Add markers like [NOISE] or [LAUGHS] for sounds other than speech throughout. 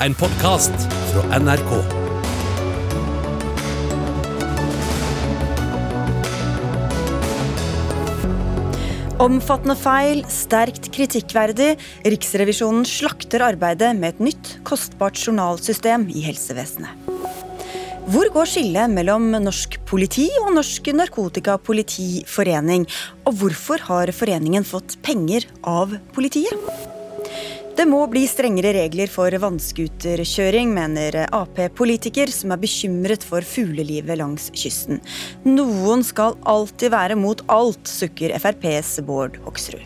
en podkast fra NRK. Omfattende feil, sterkt kritikkverdig. Riksrevisjonen slakter arbeidet med et nytt, kostbart journalsystem i helsevesenet. Hvor går skillet mellom norsk politi og Norsk Narkotikapolitiforening? Og hvorfor har foreningen fått penger av politiet? Det må bli strengere regler for vannskuterkjøring, mener Ap-politiker som er bekymret for fuglelivet langs kysten. Noen skal alltid være mot alt, sukker FrPs Bård Hoksrud.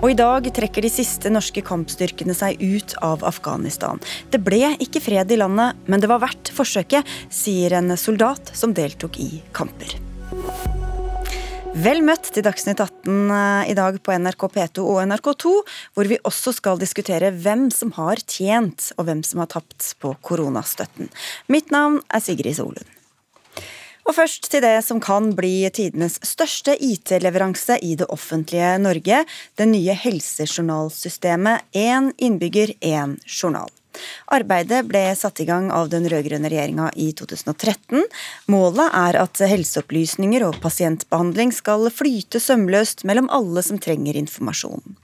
Og i dag trekker de siste norske kampstyrkene seg ut av Afghanistan. Det ble ikke fred i landet, men det var verdt forsøket, sier en soldat som deltok i kamper. Vel møtt til Dagsnytt 18 eh, i dag på NRK P2 og NRK2, hvor vi også skal diskutere hvem som har tjent og hvem som har tapt på koronastøtten. Mitt navn er Sigrid Solund. Og først til det som kan bli tidenes største IT-leveranse i det offentlige Norge, det nye helsejournalsystemet Én innbygger, én journal. Arbeidet ble satt i gang av den rød-grønne regjeringa i 2013. Målet er at helseopplysninger og pasientbehandling skal flyte sømløst mellom alle som trenger informasjon.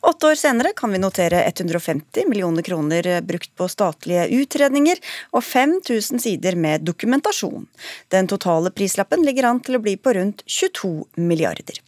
Åtte år senere kan vi notere 150 millioner kroner brukt på statlige utredninger og 5000 sider med dokumentasjon. Den totale prislappen ligger an til å bli på rundt 22 milliarder.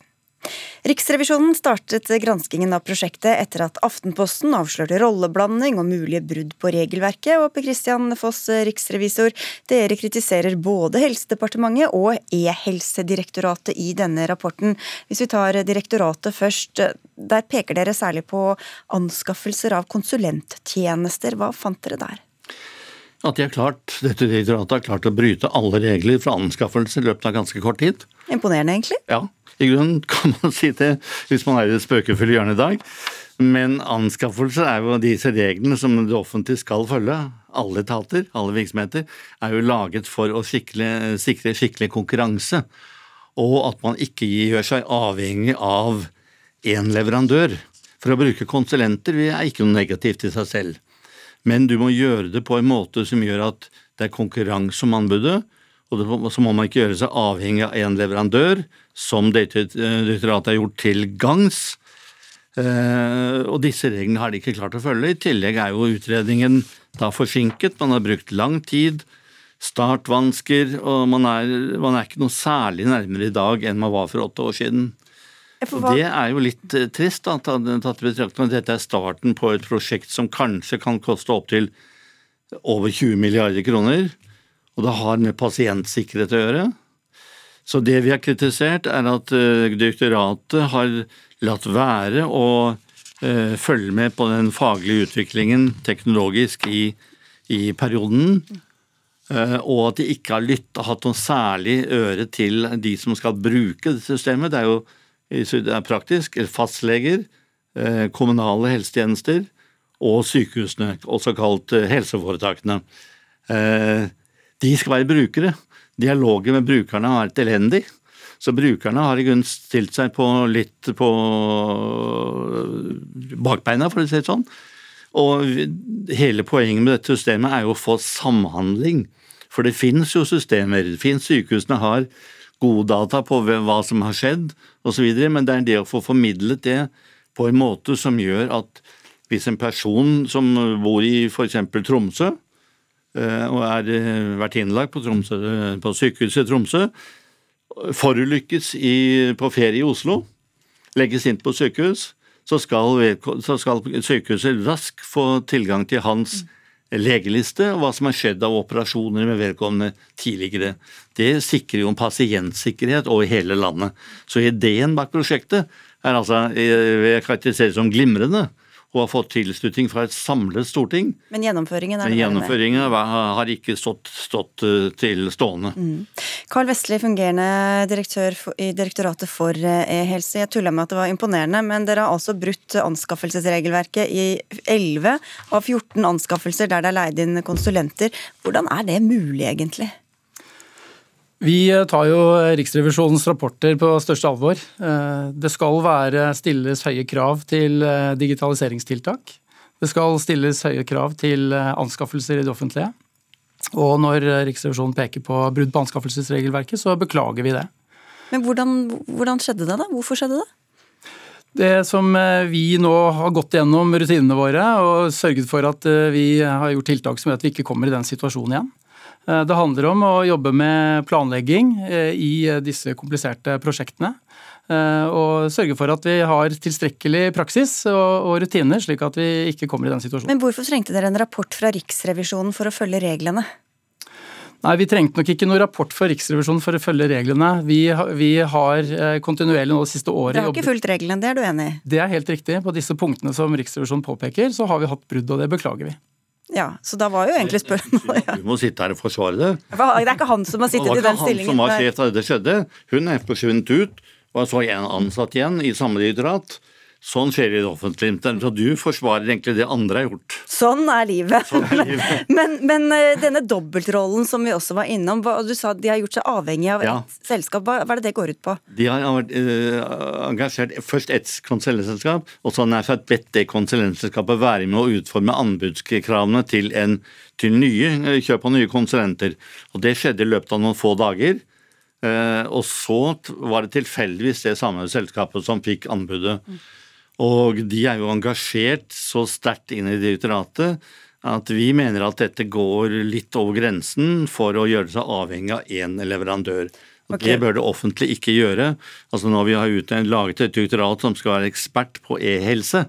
Riksrevisjonen startet granskingen av prosjektet etter at Aftenposten avslørte rolleblanding og mulige brudd på regelverket. Og Per Christian Foss, riksrevisor, dere kritiserer både Helsedepartementet og E-helsedirektoratet i denne rapporten. Hvis vi tar direktoratet først, der peker dere særlig på anskaffelser av konsulenttjenester. Hva fant dere der? At de har klart, dette direktoratet har klart å bryte alle regler for anskaffelse i løpet av ganske kort tid. Imponerende, egentlig. Ja, i grunnen [LAUGHS] kan man si det hvis man er i det spøkefulle hjørnet i dag. Men anskaffelser er jo disse reglene som det offentlige skal følge. Alle etater, alle virksomheter, er jo laget for å sikre, sikre skikkelig konkurranse. Og at man ikke gjør seg avhengig av én leverandør. For å bruke konsulenter er ikke noe negativt i seg selv. Men du må gjøre det på en måte som gjør at det er konkurranse om anbudet, og så må man ikke gjøre seg avhengig av én leverandør, som direktoratet har gjort til gangs. Eh, og disse reglene har de ikke klart å følge. I tillegg er jo utredningen da forsinket. Man har brukt lang tid, startvansker, og man er, man er ikke noe særlig nærmere i dag enn man var for åtte år siden. Og Det er jo litt eh, trist, da, tatt i betraktning at dette er starten på et prosjekt som kanskje kan koste opptil over 20 milliarder kroner og det har med pasientsikkerhet å gjøre. Så det vi har kritisert, er at eh, direktoratet har latt være å eh, følge med på den faglige utviklingen teknologisk i, i perioden. Eh, og at de ikke har lyttet, hatt noe særlig øre til de som skal bruke det systemet. Det er jo praktisk. Fastleger, kommunale helsetjenester og sykehusene, også kalt helseforetakene de skal være brukere. Dialogen med brukerne har vært elendig. Så brukerne har i grunn stilt seg på litt på bakbeina, for å si det sånn. Og hele poenget med dette systemet er jo å få samhandling. For det finnes jo systemer. Det finnes Sykehusene har gode data på hva som har skjedd osv., men det er det å få formidlet det på en måte som gjør at hvis en person som bor i f.eks. Tromsø, Eh, og har eh, vært innlagt på, Tromsø, på sykehuset Tromsø. Forulykkes i, på ferie i Oslo, legges inn på sykehus, så skal, så skal sykehuset raskt få tilgang til hans legeliste og hva som har skjedd av operasjoner med vedkommende tidligere. Det sikrer jo en pasientsikkerhet over hele landet. Så ideen bak prosjektet er altså, eh, jeg karakteriserer som glimrende og har fått tilslutning fra et samlet storting. Men gjennomføringen, Men gjennomføringen har ikke stått, stått eh, til stående. Mm. Carl Vestli, fungerende direktør i Direktoratet for eh, e-helse. Jeg tulla med at det var imponerende, men dere har altså brutt anskaffelsesregelverket i 11 av 14 anskaffelser der det er leid inn konsulenter. Hvordan er det mulig, egentlig? Vi tar jo Riksrevisjonens rapporter på største alvor. Eh, det skal være stilles høye krav til eh, digitaliseringstiltak. Det skal stilles høye krav til anskaffelser i det offentlige. Og når Riksrevisjonen peker på brudd på anskaffelsesregelverket, så beklager vi det. Men hvordan, hvordan skjedde det, da? Hvorfor skjedde det? Det som eh, vi nå har gått gjennom rutinene våre og sørget for at eh, vi har gjort tiltak som gjør at vi ikke kommer i den situasjonen igjen. Eh, det handler om å jobbe med planlegging i disse kompliserte prosjektene. Og sørge for at vi har tilstrekkelig praksis og rutiner, slik at vi ikke kommer i den situasjonen. Men hvorfor trengte dere en rapport fra Riksrevisjonen for å følge reglene? Nei, Vi trengte nok ikke noen rapport fra Riksrevisjonen for å følge reglene. Vi, vi har eh, kontinuerlig nå det siste året Det har ikke fulgt reglene, det er du enig i? Det er helt riktig. På disse punktene som Riksrevisjonen påpeker, så har vi hatt brudd, og det beklager vi. Ja, Så da var jo egentlig spørsmålet ja. Du må sitte her og forsvare det. Det er ikke han som har sittet i den stillingen. Det var ikke han som var sjef da det skjedde. Hun er forsvunnet ut, og så en ansatt igjen i samme direktorat. Sånn skjer i det offentlige. Så du forsvarer egentlig det andre har gjort. Sånn er livet. Sånn er livet. [LAUGHS] men, men, eh, denne dobbeltrollen som vi også var innom, du sa de har gjort seg avhengig av ja. et selskap. Hva, er det det går ut på? De har vært uh, engasjert først ett konsulentselskap, og så nær sagt bedt det konsulentselskapet være med å utforme anbudskravene til, en, til nye, eh, kjøp av nye konsulenter. Og Det skjedde i løpet av noen få dager. Uh, og så var det tilfeldigvis det samme selskapet som fikk anbudet. Mm. Og de er jo engasjert så sterkt inn i direktoratet at vi mener at dette går litt over grensen for å gjøre seg avhengig av én leverandør. Okay. Det bør det offentlige ikke gjøre. Altså Når vi har laget et direktorat som skal være ekspert på e-helse,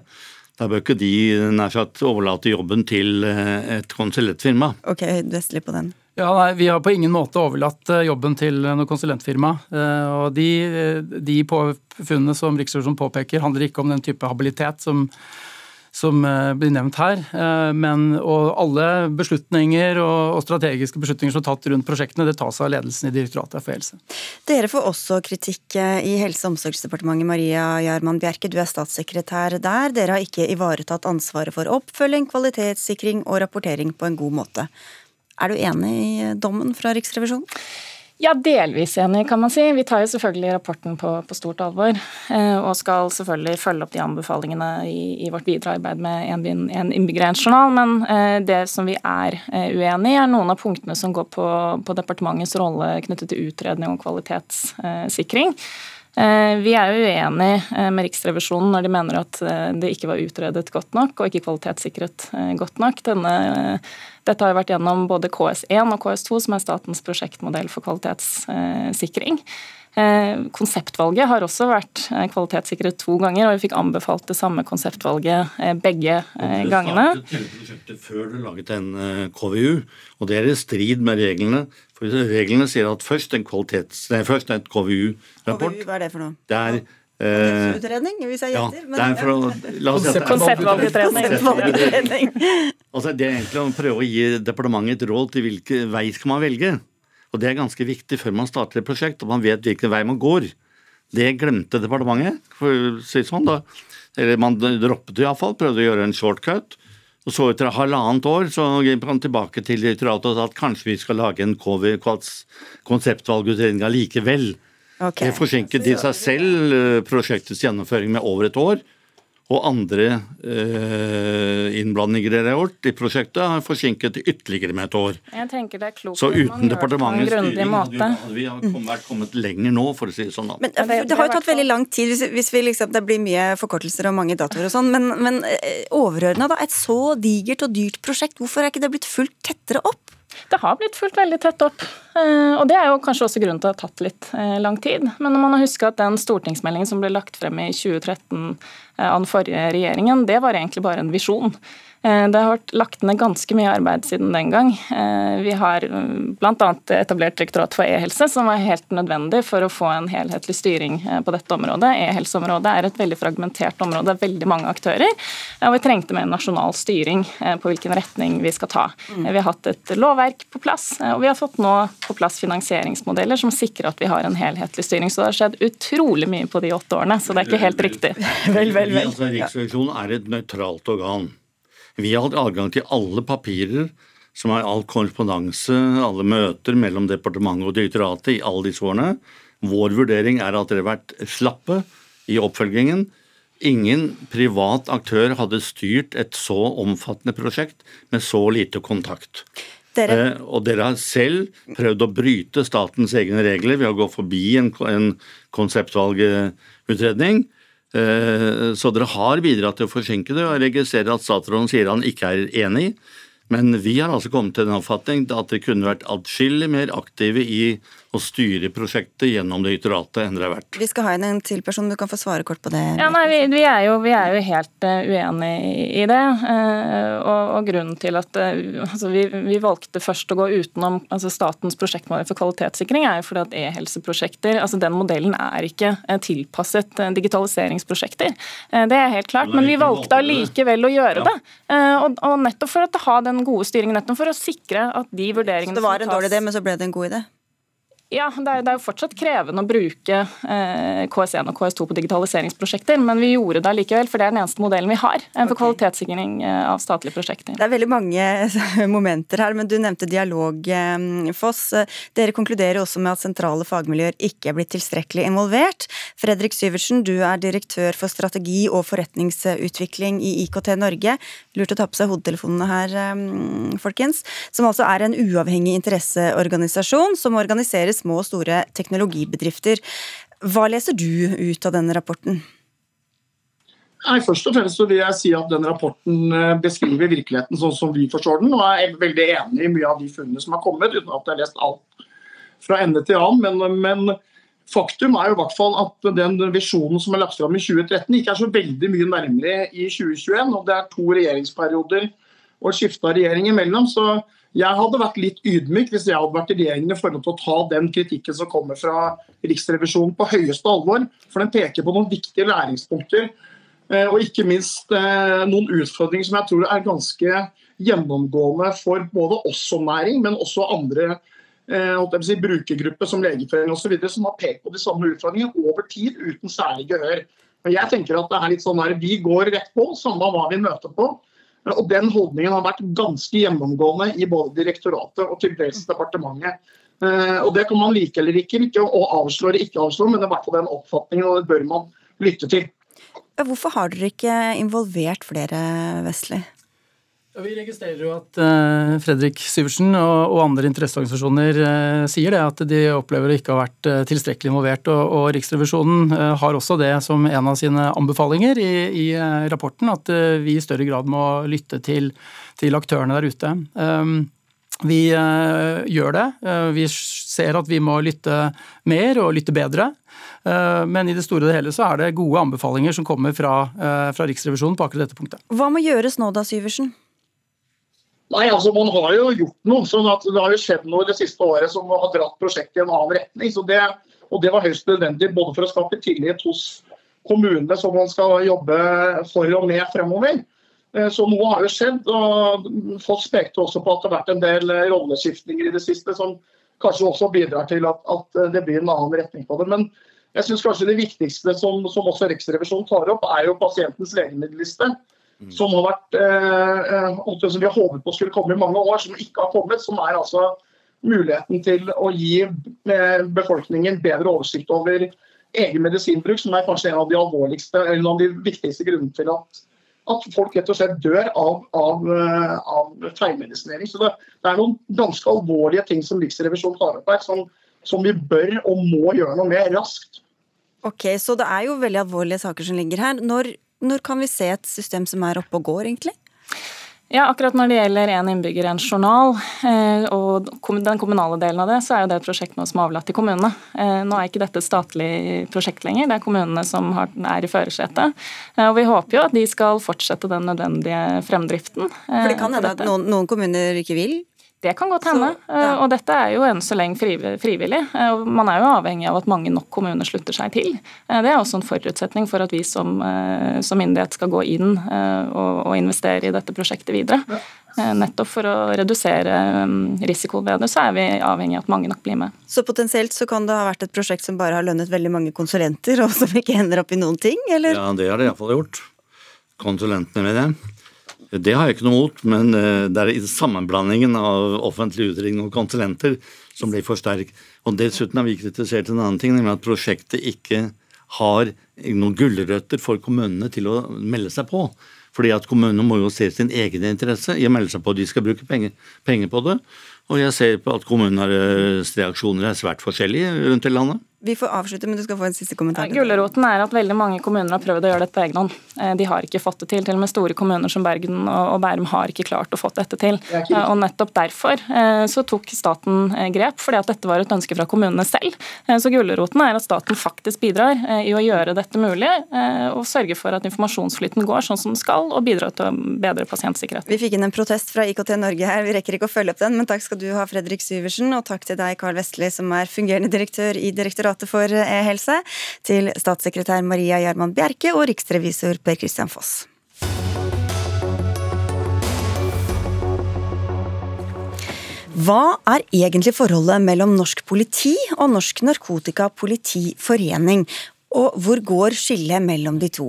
da bør ikke de nær sagt overlate jobben til eh, et konsulentfirma. Ok, Vestli på den. Ja, nei, Vi har på ingen måte overlatt eh, jobben til noe konsulentfirma. Eh, og De, eh, de påfunnene som Riksrevisjonen påpeker, handler ikke om den type habilitet som, som blir nevnt her. Men, og alle beslutninger og, og, strategiske beslutninger som er tatt rundt prosjektene, det tas av ledelsen i Direktoratet for helse. Dere får også kritikk i Helse- og omsorgsdepartementet. Maria Gjerman Bjerke, du er statssekretær der. Dere har ikke ivaretatt ansvaret for oppfølging, kvalitetssikring og rapportering på en god måte. Er du enig i dommen fra Riksrevisjonen? Ja, delvis enig, kan man si. Vi tar jo selvfølgelig rapporten på, på stort alvor. Eh, og skal selvfølgelig følge opp de anbefalingene i, i vårt videre arbeid med en, en innbygger journal. Men eh, det som vi er eh, uenig i, er noen av punktene som går på, på departementets rolle knyttet til utredning og kvalitetssikring. Eh, vi er jo uenig eh, med Riksrevisjonen når de mener at eh, det ikke var utredet godt nok og ikke kvalitetssikret godt nok. Denne, dette har vært gjennom både KS1 og KS2, som er statens prosjektmodell for kvalitetssikring. Konseptvalget har også vært kvalitetssikret to ganger, og vi fikk anbefalt det samme konseptvalget begge gangene. Du startet prosjektet før du laget en KVU, og det er i strid med reglene For Reglene sier at først en kvalitets... Nei, først en KVU-rapport. KVU, hva er det for noe? Det er eh, hvis jeg gjetter. Ja, det er for å, la oss si Konseptvalgutredning. altså, det er egentlig å prøve å gi departementet et råd til hvilken vei skal man velge. Og Det er ganske viktig før man starter et prosjekt, og man vet hvilken vei man går. Det glemte departementet, for å si sånn. da. Eller man droppet det iallfall, prøvde å gjøre en shortcut. Og så etter halvannet år så gikk han tilbake til direktoratet og sa at kanskje vi skal lage en konseptvalgutredning likevel. Okay. Det forsinket i seg selv eh, prosjektets gjennomføring med over et år og andre eh, innblandinger dere har gjort i prosjektet, har forsinket ytterligere med et år. Jeg tenker det er klokt Så uten departementets styring vi vært kommet lenger nå, for å si det sånn. Men Det, har jo tatt veldig lang tid, hvis, hvis vi liksom, det blir mye forkortelser og mange datoer og sånn, men, men eh, overordna, da. Et så digert og dyrt prosjekt, hvorfor er ikke det blitt fulgt tettere opp? Det har blitt fulgt veldig tett opp. Eh, og Det er jo kanskje også grunnen til at det har tatt litt eh, lang tid. Men når man har huska at den stortingsmeldingen som ble lagt frem i 2013 eh, av den forrige regjeringen, det var egentlig bare en visjon. Eh, det har vært lagt ned ganske mye arbeid siden den gang. Eh, vi har eh, bl.a. etablert Direktorat for e-helse, som var helt nødvendig for å få en helhetlig styring på dette området. E-helseområdet er et veldig fragmentert område, det er veldig mange aktører. Og vi trengte med en nasjonal styring på hvilken retning vi skal ta. Mm. Vi har hatt et lovverk på plass, og vi har fått nå på plass finansieringsmodeller som sikrer at vi har en helhetlig styring. Så det har skjedd utrolig mye på de åtte årene, så det er ikke helt riktig. Vel, vel, vel. Altså, Riksrevisjonen er et nøytralt organ. Vi har hatt adgang til alle papirer som er all korrespondanse, alle møter mellom departementet og direktoratet i alle disse årene. Vår vurdering er at dere har vært slappe i oppfølgingen. ingen privat aktør hadde styrt et så omfattende prosjekt med så lite kontakt. Dere, Eh, og dere har selv prøvd å bryte statens egne regler ved å gå forbi en, en konseptvalgutredning. Eh, så dere har bidratt til å forsinke det, og jeg registrerer at statsråden sier han ikke er enig. Men vi har altså kommet til den oppfatning at dere kunne vært atskillig mer aktive i å styre prosjektet gjennom det direktoratet enn det har vært. vi skal ha inn en til person, du kan få svare kort på det. Ja, nei, vi, vi, er jo, vi er jo helt uh, uenig i det. Uh, og, og, grunnen til at uh, altså vi, vi, valgte først å gå utenom altså statens prosjektmål for kvalitetssikring, er jo fordi at e-helseprosjekter altså Den modellen er ikke tilpasset digitaliseringsprosjekter. det er helt klart. Men vi valgte allikevel å gjøre det. Og, og, nettopp for å ha den gode styringen, nettopp for å sikre at de vurderingene Så det var en dårlig idé, men så ble det en god idé? Ja, det er, det er, jo fortsatt krevende å bruke eh, KS1 og KS2 på digitaliseringsprosjekter, men vi gjorde det likevel, for det er den eneste modellen vi har eh, for okay. kvalitetssikring eh, av statlige prosjekter. Det er veldig mange [LAUGHS] momenter her, men du nevnte dialog, eh, Foss. Dere konkluderer også med at sentrale fagmiljøer ikke er blitt tilstrekkelig involvert. Fredrik Syvertsen, du er direktør for strategi og forretningsutvikling i IKT Norge. Lurt å ta på seg hodetelefonene her, eh, folkens. Som altså er en uavhengig interesseorganisasjon som organiseres små og store teknologibedrifter. Hva leser du ut av denne rapporten? Nei, først og fremst vil jeg si at den Rapporten eh, beskriver virkeligheten sånn som vi forstår den, og er veldig enig i mye av de funnene som har kommet, uten at jeg har lest alt fra ende til annen. Men, men, faktum er jo i hvert fall at den visjonen som er lagt fram i 2013, ikke er så veldig mye nærmere i 2021. og Det er to regjeringsperioder og skifta regjering imellom. så jeg hadde vært litt ydmyk hvis jeg hadde vært i regjeringen i forhold til å ta den kritikken som kommer fra Riksrevisjonen på høyeste alvor. For den peker på noen viktige læringspunkter. Eh, og ikke minst eh, noen utfordringer som jeg tror er ganske gjennomgående for både oss som næring, men også andre eh, si, brukergrupper som legeforening osv. som har pekt på de samme utfordringene over tid uten særlig gehør. Men jeg tenker at det er litt sånn der, Vi går rett på, samme hva vi møter på. Og Den holdningen har vært ganske gjennomgående i både direktoratet og til dels departementet. Eh, og Det kan man like eller ikke, ikke avslå eller ikke avslå, men det er i hvert fall den oppfatningen, og det bør man lytte til. Hvorfor har dere ikke involvert flere, Vestli? Vi registrerer jo at uh, Fredrik Syversen og, andre interesseorganisasjoner uh, sier det, at de opplever å ikke ha vært uh, tilstrekkelig involvert. Og, Riksrevisjonen har også det som en av sine anbefalinger i, rapporten, at vi i større grad må lytte til, aktørene der ute. Um, vi gjør det. vi ser at vi må lytte mer og lytte bedre. Men i det store og hele så er det gode anbefalinger som kommer fra Riksrevisjonen på akkurat dette punktet. Hva må gjøres nå da, Syversen? Nei, altså Man har jo gjort noe. sånn at Det har jo skjedd noe det siste året som har dratt prosjektet i en annen retning. så det, og Det var høyst nødvendig både for å skape tillit hos kommunene som man skal jobbe for og med fremover. Eh, så noe har jo skjedd. og Foss pekte også på at det har vært en del rolleskiftninger i det siste som kanskje også bidrar til at, at det blir en annen retning på det. Men jeg synes kanskje det viktigste som, som også Riksrevisjonen tar opp, er jo pasientens legemiddelliste. Mm. som har vært eh, eh som vi har håpet på skulle komme i mange år, som ikke har kommet. Som er altså muligheten til å gi eh, befolkningen bedre oversikt over egen medisinbruk, som er kanskje en av de alvorligste, eller en av de viktigste grunnene til at, at folk rett og slett dør av, av, eh, av feilmedisinering. Så det, det, er noen ganske alvorlige ting som Riksrevisjonen tar opp her, som, som vi bør og må gjøre noe med raskt. Ok, Så det er jo veldig alvorlige saker som ligger her. Når når kan vi se et system som er oppe og går, egentlig? Ja, akkurat Når det gjelder én innbygger, en journal, eh, og den kommunale delen av det, så er jo det et prosjekt nå som er overlatt til kommunene. Eh, nå er ikke dette et statlig prosjekt lenger, det er kommunene som er i førersetet. Eh, og vi håper jo at de skal fortsette den nødvendige fremdriften. For det kan hende at noen, noen kommuner ikke vil? Det kan godt hende. Så, ja. Og dette er jo enn så lenge frivillig. Man er jo avhengig av at mange nok kommuner slutter seg til. Det er også en forutsetning for at vi som, som myndighet skal gå inn og, og, investere i dette prosjektet videre. Ja. Nettopp for å redusere risikoen ved det, så er vi avhengig av at mange nok blir med. Så potensielt så kan det ha vært et prosjekt som bare har lønnet veldig mange konsulenter, og som ikke ender opp i noen ting, eller? Ja, det har det iallfall gjort. Konsulentene, med det. Det har jeg ikke noe mot, men eh, det er sammenblandingen av offentlig utredning og konsulenter som blir for sterk. Og Dessuten har vi kritisert en annen ting, nemlig at prosjektet ikke har noen gulrøtter for kommunene til å melde seg på. Fordi at kommunene må jo se sin egen interesse i å melde seg på. De skal bruke penger, penger på det. Og jeg ser på at kommunenes reaksjoner er svært forskjellige rundt i landet. Vi får avslutte, men du skal få en siste kommentar. Gulroten er at veldig mange kommuner har prøvd å gjøre dette på egen hånd. Eh, de har ikke fått det til. Til og med store kommuner som Bergen og Bærum har ikke klart å få dette til. Det og nettopp derfor eh, så tok staten grep, fordi at dette var et ønske fra kommunene selv. Så gulroten er at staten faktisk bidrar i å gjøre dette mulig, og sørge for at informasjonsflyten går sånn som den skal, og bidra til å bedre pasientsikkerhet. Vi fikk inn en protest fra IKT Norge her, vi rekker ikke å følge opp den, men takk skal du ha, Fredrik Syversen, og takk til deg, Carl Vestli, som er fungerende direktør i Direktoratet Direktoratet for e-helse, til statssekretær Maria Gjerman Bjerke og riksrevisor Per Christian Foss. Hva er egentlig forholdet mellom norsk politi og Norsk Narkotikapolitiforening, og hvor går skillet mellom de to?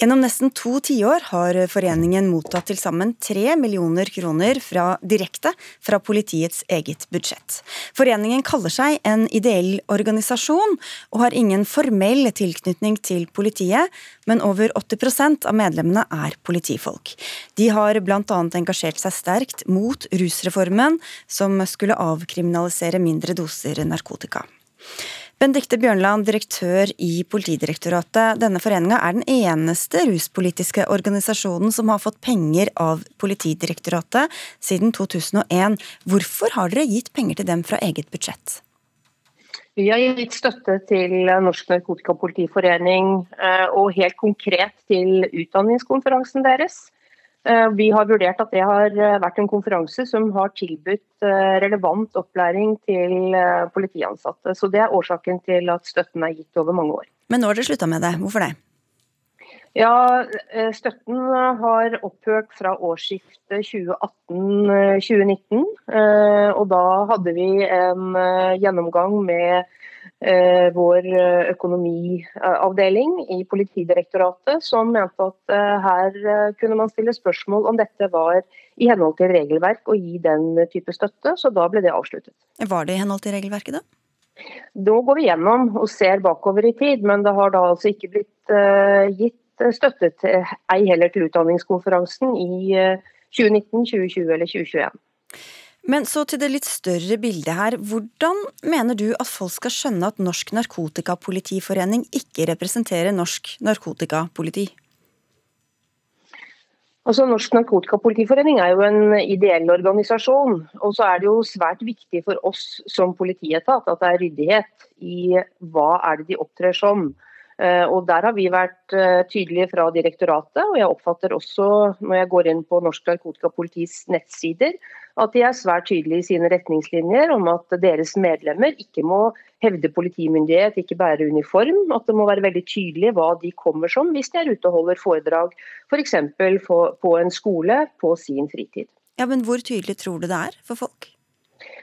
Gjennom nesten to tiår har foreningen mottatt til sammen tre millioner kroner fra, direkte fra politiets eget budsjett. Foreningen kaller seg en ideell organisasjon, og har ingen formell tilknytning til politiet, men over 80% av medlemmene er politifolk. De har bl.a. engasjert seg sterkt mot rusreformen, som skulle avkriminalisere mindre doser narkotika. Benedicte Bjørnland, direktør i Politidirektoratet. Denne foreninga er den eneste ruspolitiske organisasjonen som har fått penger av Politidirektoratet siden 2001. Hvorfor har dere gitt penger til dem fra eget budsjett? Vi har gitt støtte til Norsk Narkotikapolitiforening eh, og helt konkret til utdanningskonferansen deres. Eh, vi har vurdert at det har eh, vært en konferanse som har tilbudt eh, relevant opplæring til politiansatte. Så Det er årsaken til at støtten er gitt over mange år. Men nå har dere slutta med det. Hvorfor det? Ja, Støtten har opphørt fra årsskiftet 2018-2019. Og da hadde vi en gjennomgang med vår eh, økonomiavdeling i Politidirektoratet, som mente at eh, her kunne man stille spørsmål om dette var i henhold til regelverk å gi den type støtte, så da ble det avsluttet. Var det i henhold til regelverket, da? Da går vi gjennom og ser bakover i tid, men det har da altså ikke blitt gitt støtte til, ei heller til utdanningskonferansen i 2019, 2020 eller 2021. Men så til det litt større bildet her. Hvordan mener du at folk skal skjønne at Norsk Narkotikapolitiforening ikke representerer norsk narkotikapoliti? Altså, Norsk Narkotikapolitiforening er jo en ideell organisasjon. Og så er det jo svært viktig for oss som politietat at det er ryddighet i hva er det de opptrer som. Eh, og Der har vi vært eh, tydelige fra direktoratet, og jeg oppfatter også når jeg går inn på Norsk Narkotikapolitis nettsider, at de er svært tydelige i sine retningslinjer om at deres medlemmer ikke må hevde politimyndighet, ikke bære uniform. At det må være veldig tydelig hva de kommer som hvis de er ute og holder foredrag f.eks. For på en skole på sin fritid. Ja, Men hvor tydelig tror du det er for folk?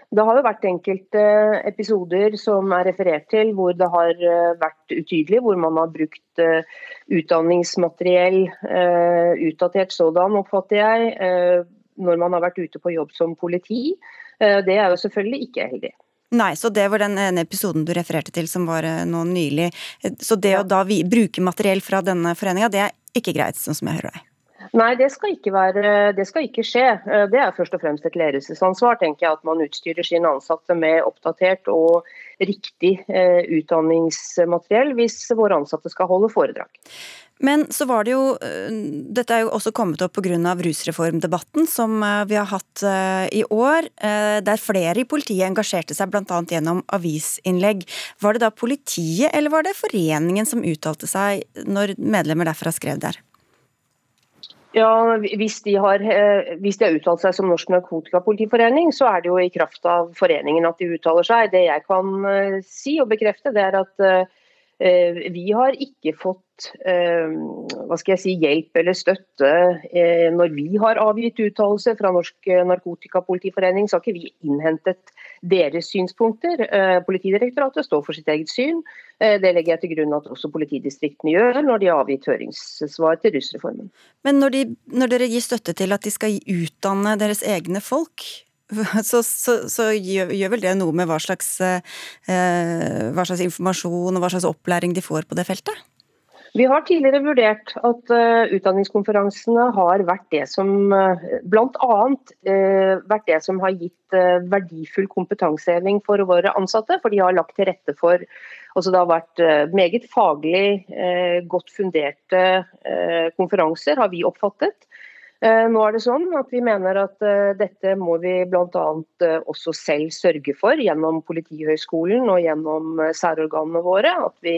Det har jo vært enkelte episoder som er referert til hvor det har eh, vært utydelig, hvor man har brukt eh, utdanningsmateriell, eh, utdatert sådan, oppfatter jeg, når man har vært ute på jobb som politi. Det er jo selvfølgelig ikke heldig. Nei, så det var den ene episoden du refererte til som var nå nylig. Så det å da vi, bruke materiell fra denne foreninga, det er ikke greit, sånn som jeg hører deg? Nei, det skal, være, det skal, ikke skje. Eh, det er først og fremst et ledelsesansvar. tenker jeg, At man utstyrer sine ansatte med oppdatert og riktig eh, utdanningsmateriell hvis våre ansatte skal holde foredrag. Men så var det jo eh, Dette er jo også kommet opp pga. rusreformdebatten som vi har hatt i år, der flere i politiet engasjerte seg bl.a. gjennom avisinnlegg. Var det da politiet eller var det foreningen som uttalte seg når medlemmer derfra skrev der? Ja, hvis de, har, eh, hvis de har uttalt seg som Norsk Narkotikapolitiforening, så er det jo i kraft av foreningen at de uttaler seg. Det jeg kan eh, si og bekrefte, det er at eh, vi har ikke fått hva skal jeg si, hjelp eller støtte når vi har avgitt uttalelser fra Norsk Narkotikapolitiforening. Så har ikke vi innhentet deres synspunkter. Politidirektoratet står for sitt eget syn. Eh, det legger jeg til grunn at også politidistriktene gjør når de har avgitt høringssvar til rusreformen. Men når, de, når, dere gir støtte til at de skal utdanne deres egne folk, [LAUGHS] så, så, så gjør, gjør, vel det noe med hva slags, eh, hva slags informasjon og hva slags opplæring de får på det feltet? Vi har tidligere vurdert at uh, utdanningskonferansene har vært det som uh, bl.a. Uh, vært det som har gitt uh, verdifull kompetanseheving for våre ansatte. For de har lagt til rette for altså Det har vært uh, meget faglig godt funderte konferanser, har vi oppfattet. Nå er det sånn at Vi mener at dette må vi bl.a. også selv sørge for gjennom Politihøgskolen og gjennom særorganene våre. At vi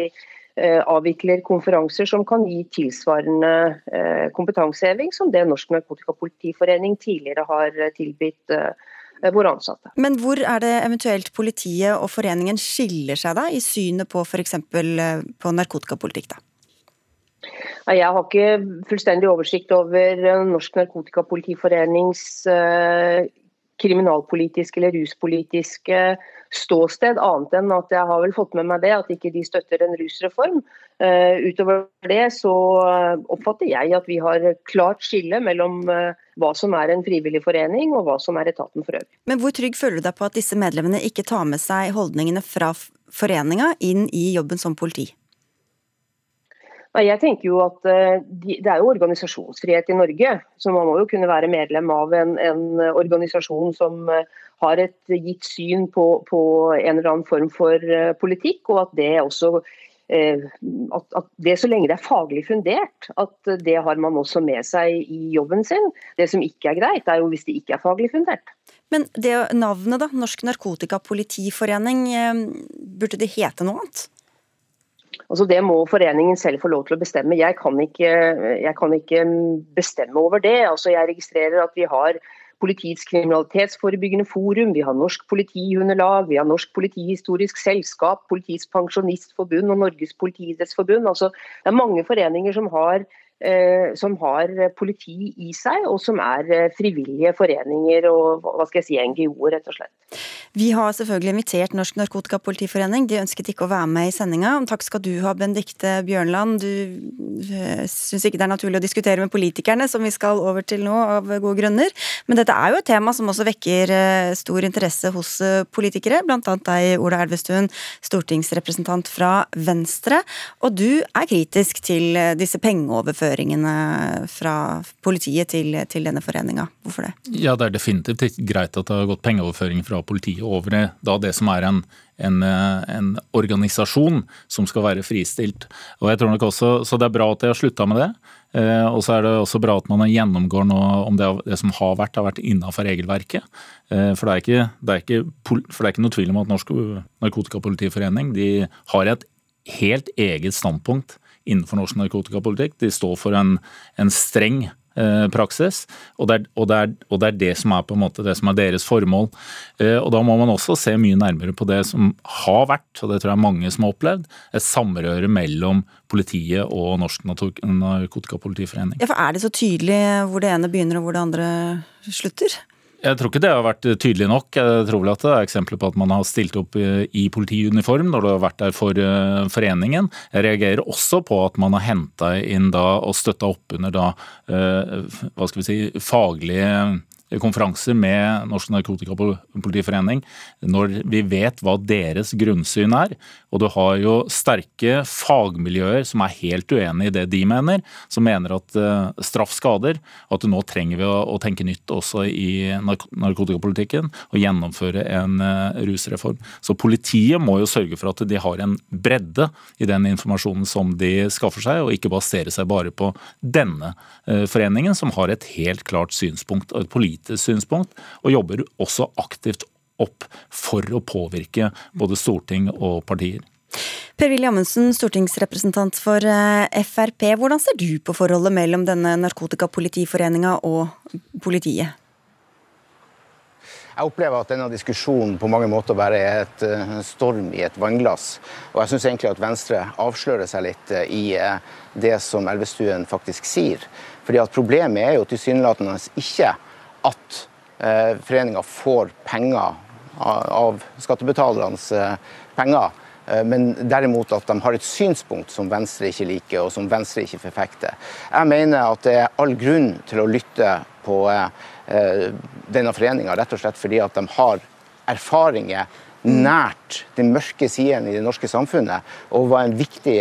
Eh, avvikler konferanser som kan gi tilsvarende eh, kompetanseheving som det Norsk Narkotikapolitiforening tidligere har eh, tilbudt våre ansatte. Men hvor er det eventuelt politiet og foreningen skiller seg da, i synet på f.eks. på narkotikapolitikk? da? Jeg har ikke fullstendig oversikt over Norsk Narkotikapolitiforenings kriminalpolitiske eller ruspolitiske ståsted, annet enn at jeg har vel fått med meg det, at ikke de støtter en rusreform. Uh, utover det så oppfatter jeg at vi har klart skille mellom hva som er en frivillig forening og hva som er etaten for øvrig. Men hvor trygg føler du deg på at disse medlemmene ikke tar med seg holdningene fra foreninga inn i jobben som politi? Jeg tenker jo at eh, Det er jo organisasjonsfrihet i Norge, så man må jo kunne være medlem av en, en organisasjon som har et gitt syn på, på, en eller annen form for eh, politikk, og at det også eh, at, at, det så lenge det er faglig fundert, at det har man også med seg i jobben sin. Det som ikke er greit, er jo hvis det ikke er faglig fundert. Men det navnet, da, Norsk Narkotikapolitiforening, eh, burde det hete noe annet? Altså Det må foreningen selv få lov til å bestemme. Jeg kan ikke, jeg kan ikke bestemme over det. Altså Jeg registrerer at vi har Politiets kriminalitetsforebyggende forum, vi har Norsk politihundelag, vi har Norsk politihistorisk selskap, Politiets pensjonistforbund og Norges politiidrettsforbund. Altså, det er mange foreninger som har som har politi i seg, og som er eh, frivillige foreninger og hva skal jeg si, NGO-er, rett og slett. Vi har selvfølgelig invitert Norsk Narkotikapolitiforening. De ønsket ikke å være med i sendinga. Takk skal du ha, Benedicte Bjørnland. Du eh, syns ikke det er naturlig å diskutere med politikerne, som vi skal over til nå, av gode grunner. Men dette er jo et tema som også vekker stor interesse hos politikere, bl.a. deg, Ola Elvestuen, stortingsrepresentant fra Venstre. Og du er kritisk til disse pengeoverføringene overføringene fra politiet til, til denne foreninga. Hvorfor det? Ja, Det er definitivt greit at det har gått pengeoverføring fra politiet over da det som er en, en, en, organisasjon som skal være fristilt. Og jeg tror nok også, Så det er bra at de har slutta med det. Eh, og så er det også bra at man gjennomgår nå om det, det som har vært, har vært innafor regelverket. Eh, for det, er ikke, det er ikke, for det er ikke noe tvil om at Norsk Narkotikapolitiforening de har et helt eget standpunkt innenfor norsk narkotikapolitikk. De står for en, en streng eh, praksis, og det, er, og, det er, og det, er, det som er på en måte det som er deres formål. Eh, og Da må man også se mye nærmere på det som har vært, og det tror jeg mange som har opplevd, et samrøre mellom politiet og Norsk Narkotikapolitiforening. Ja, for Er det så tydelig hvor det ene begynner og hvor det andre slutter? Jeg tror ikke det har vært tydelig nok. Jeg tror vel at det er eksempler på at man har stilt opp i politiuniform når det har vært der for eh, foreningen. Jeg reagerer også på at man har henta inn da og støtta opp under da, eh, hva skal vi si, faglige konferanser med Norsk Narkotikapolitiforening når vi vet hva deres grunnsyn er. Og du har jo sterke fagmiljøer som er helt uenig i det de mener, som mener at uh, straff skader, at nå trenger vi å, tenke nytt også i narkotikapolitikken og gjennomføre en uh, rusreform. Så politiet må jo sørge for at de har en bredde i den informasjonen som de skaffer seg, og ikke basere seg bare på denne uh, foreningen, som har et helt klart synspunkt og et politisk politisk synspunkt, og jobber også aktivt opp for å påvirke både storting og partier. Per-Willy Amundsen, stortingsrepresentant for eh, Frp. Hvordan ser du på forholdet mellom denne narkotikapolitiforeninga og politiet? Jeg opplever at denne diskusjonen på mange måter bare er et eh, storm i et vannglass. Og jeg syns egentlig at Venstre avslører seg litt eh, i det som Elvestuen faktisk sier. Fordi at Problemet er jo tilsynelatende ikke at eh, foreninga får penger av skattebetalernes eh, penger, eh, men derimot at de har et synspunkt som Venstre ikke liker, og som Venstre ikke forfekter. Jeg mener at det er all grunn til å lytte på denne foreninga, rett og slett fordi at de har erfaringer nært den mørke siden i det norske samfunnet, og var en viktig,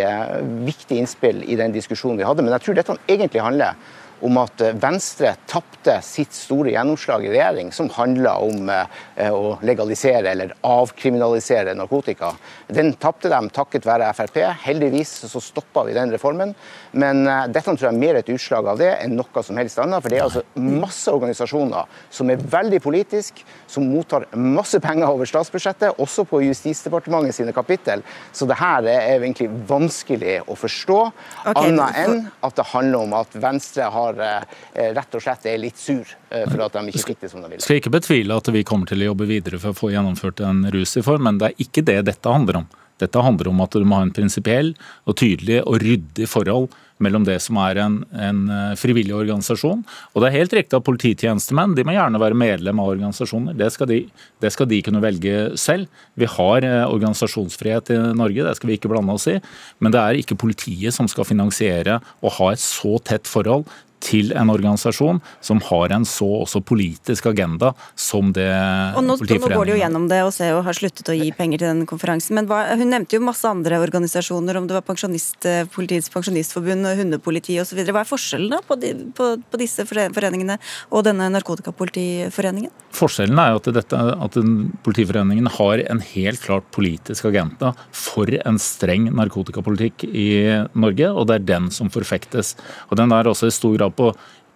viktig innspill i den diskusjonen vi hadde. Men jeg tror dette egentlig handler om at eh, Venstre tapte sitt store gjennomslag i regjering, som handla om eh, å legalisere eller avkriminalisere narkotika. Den tapte de takket være Frp. Heldigvis så stoppa vi den reformen. Men eh, dette tror jeg er mer et utslag av det enn noe som helst annet. For det er altså masse organisasjoner som er veldig politiske, som mottar masse penger over statsbudsjettet, også på Justisdepartementet sine kapittel. Så det her er egentlig vanskelig å forstå, okay. annet enn at det handler om at Venstre har har eh, rett og slett er litt sur eh, for at de ikke fikk det som de ville. Skal ikke betvile at vi kommer til å jobbe videre for å få gjennomført en rusreform, men det er ikke det dette handler om. Dette handler om at du må ha en prinsipiell og tydelig og ryddig forhold mellom det som er en, en, eh, frivillig organisasjon. Og det er helt riktig at polititjenestemenn de må gjerne være medlem av organisasjoner. Det skal, de, det skal de kunne velge selv. Vi har organisasjonsfrihet i Norge, det skal vi ikke blande oss i. Men det er ikke politiet som skal finansiere og ha et så tett forhold til en organisasjon som har en så også politisk agenda som det og nå, Politiforeningen Nå går de jo gjennom det og og har sluttet å gi penger til den konferansen. Men hva, hun nevnte jo masse andre organisasjoner, om det var pensjonist, eh, Politiets pensjonistforbund, hundepoliti osv. Hva er forskjellen da på, de, på, på, disse foreningene og denne narkotikapolitiforeningen? Forskjellen er jo at, dette, at Politiforeningen har en helt klart politisk agenda for en streng narkotikapolitikk i Norge, og det er den som forfektes. Og Den er også i stor grad på,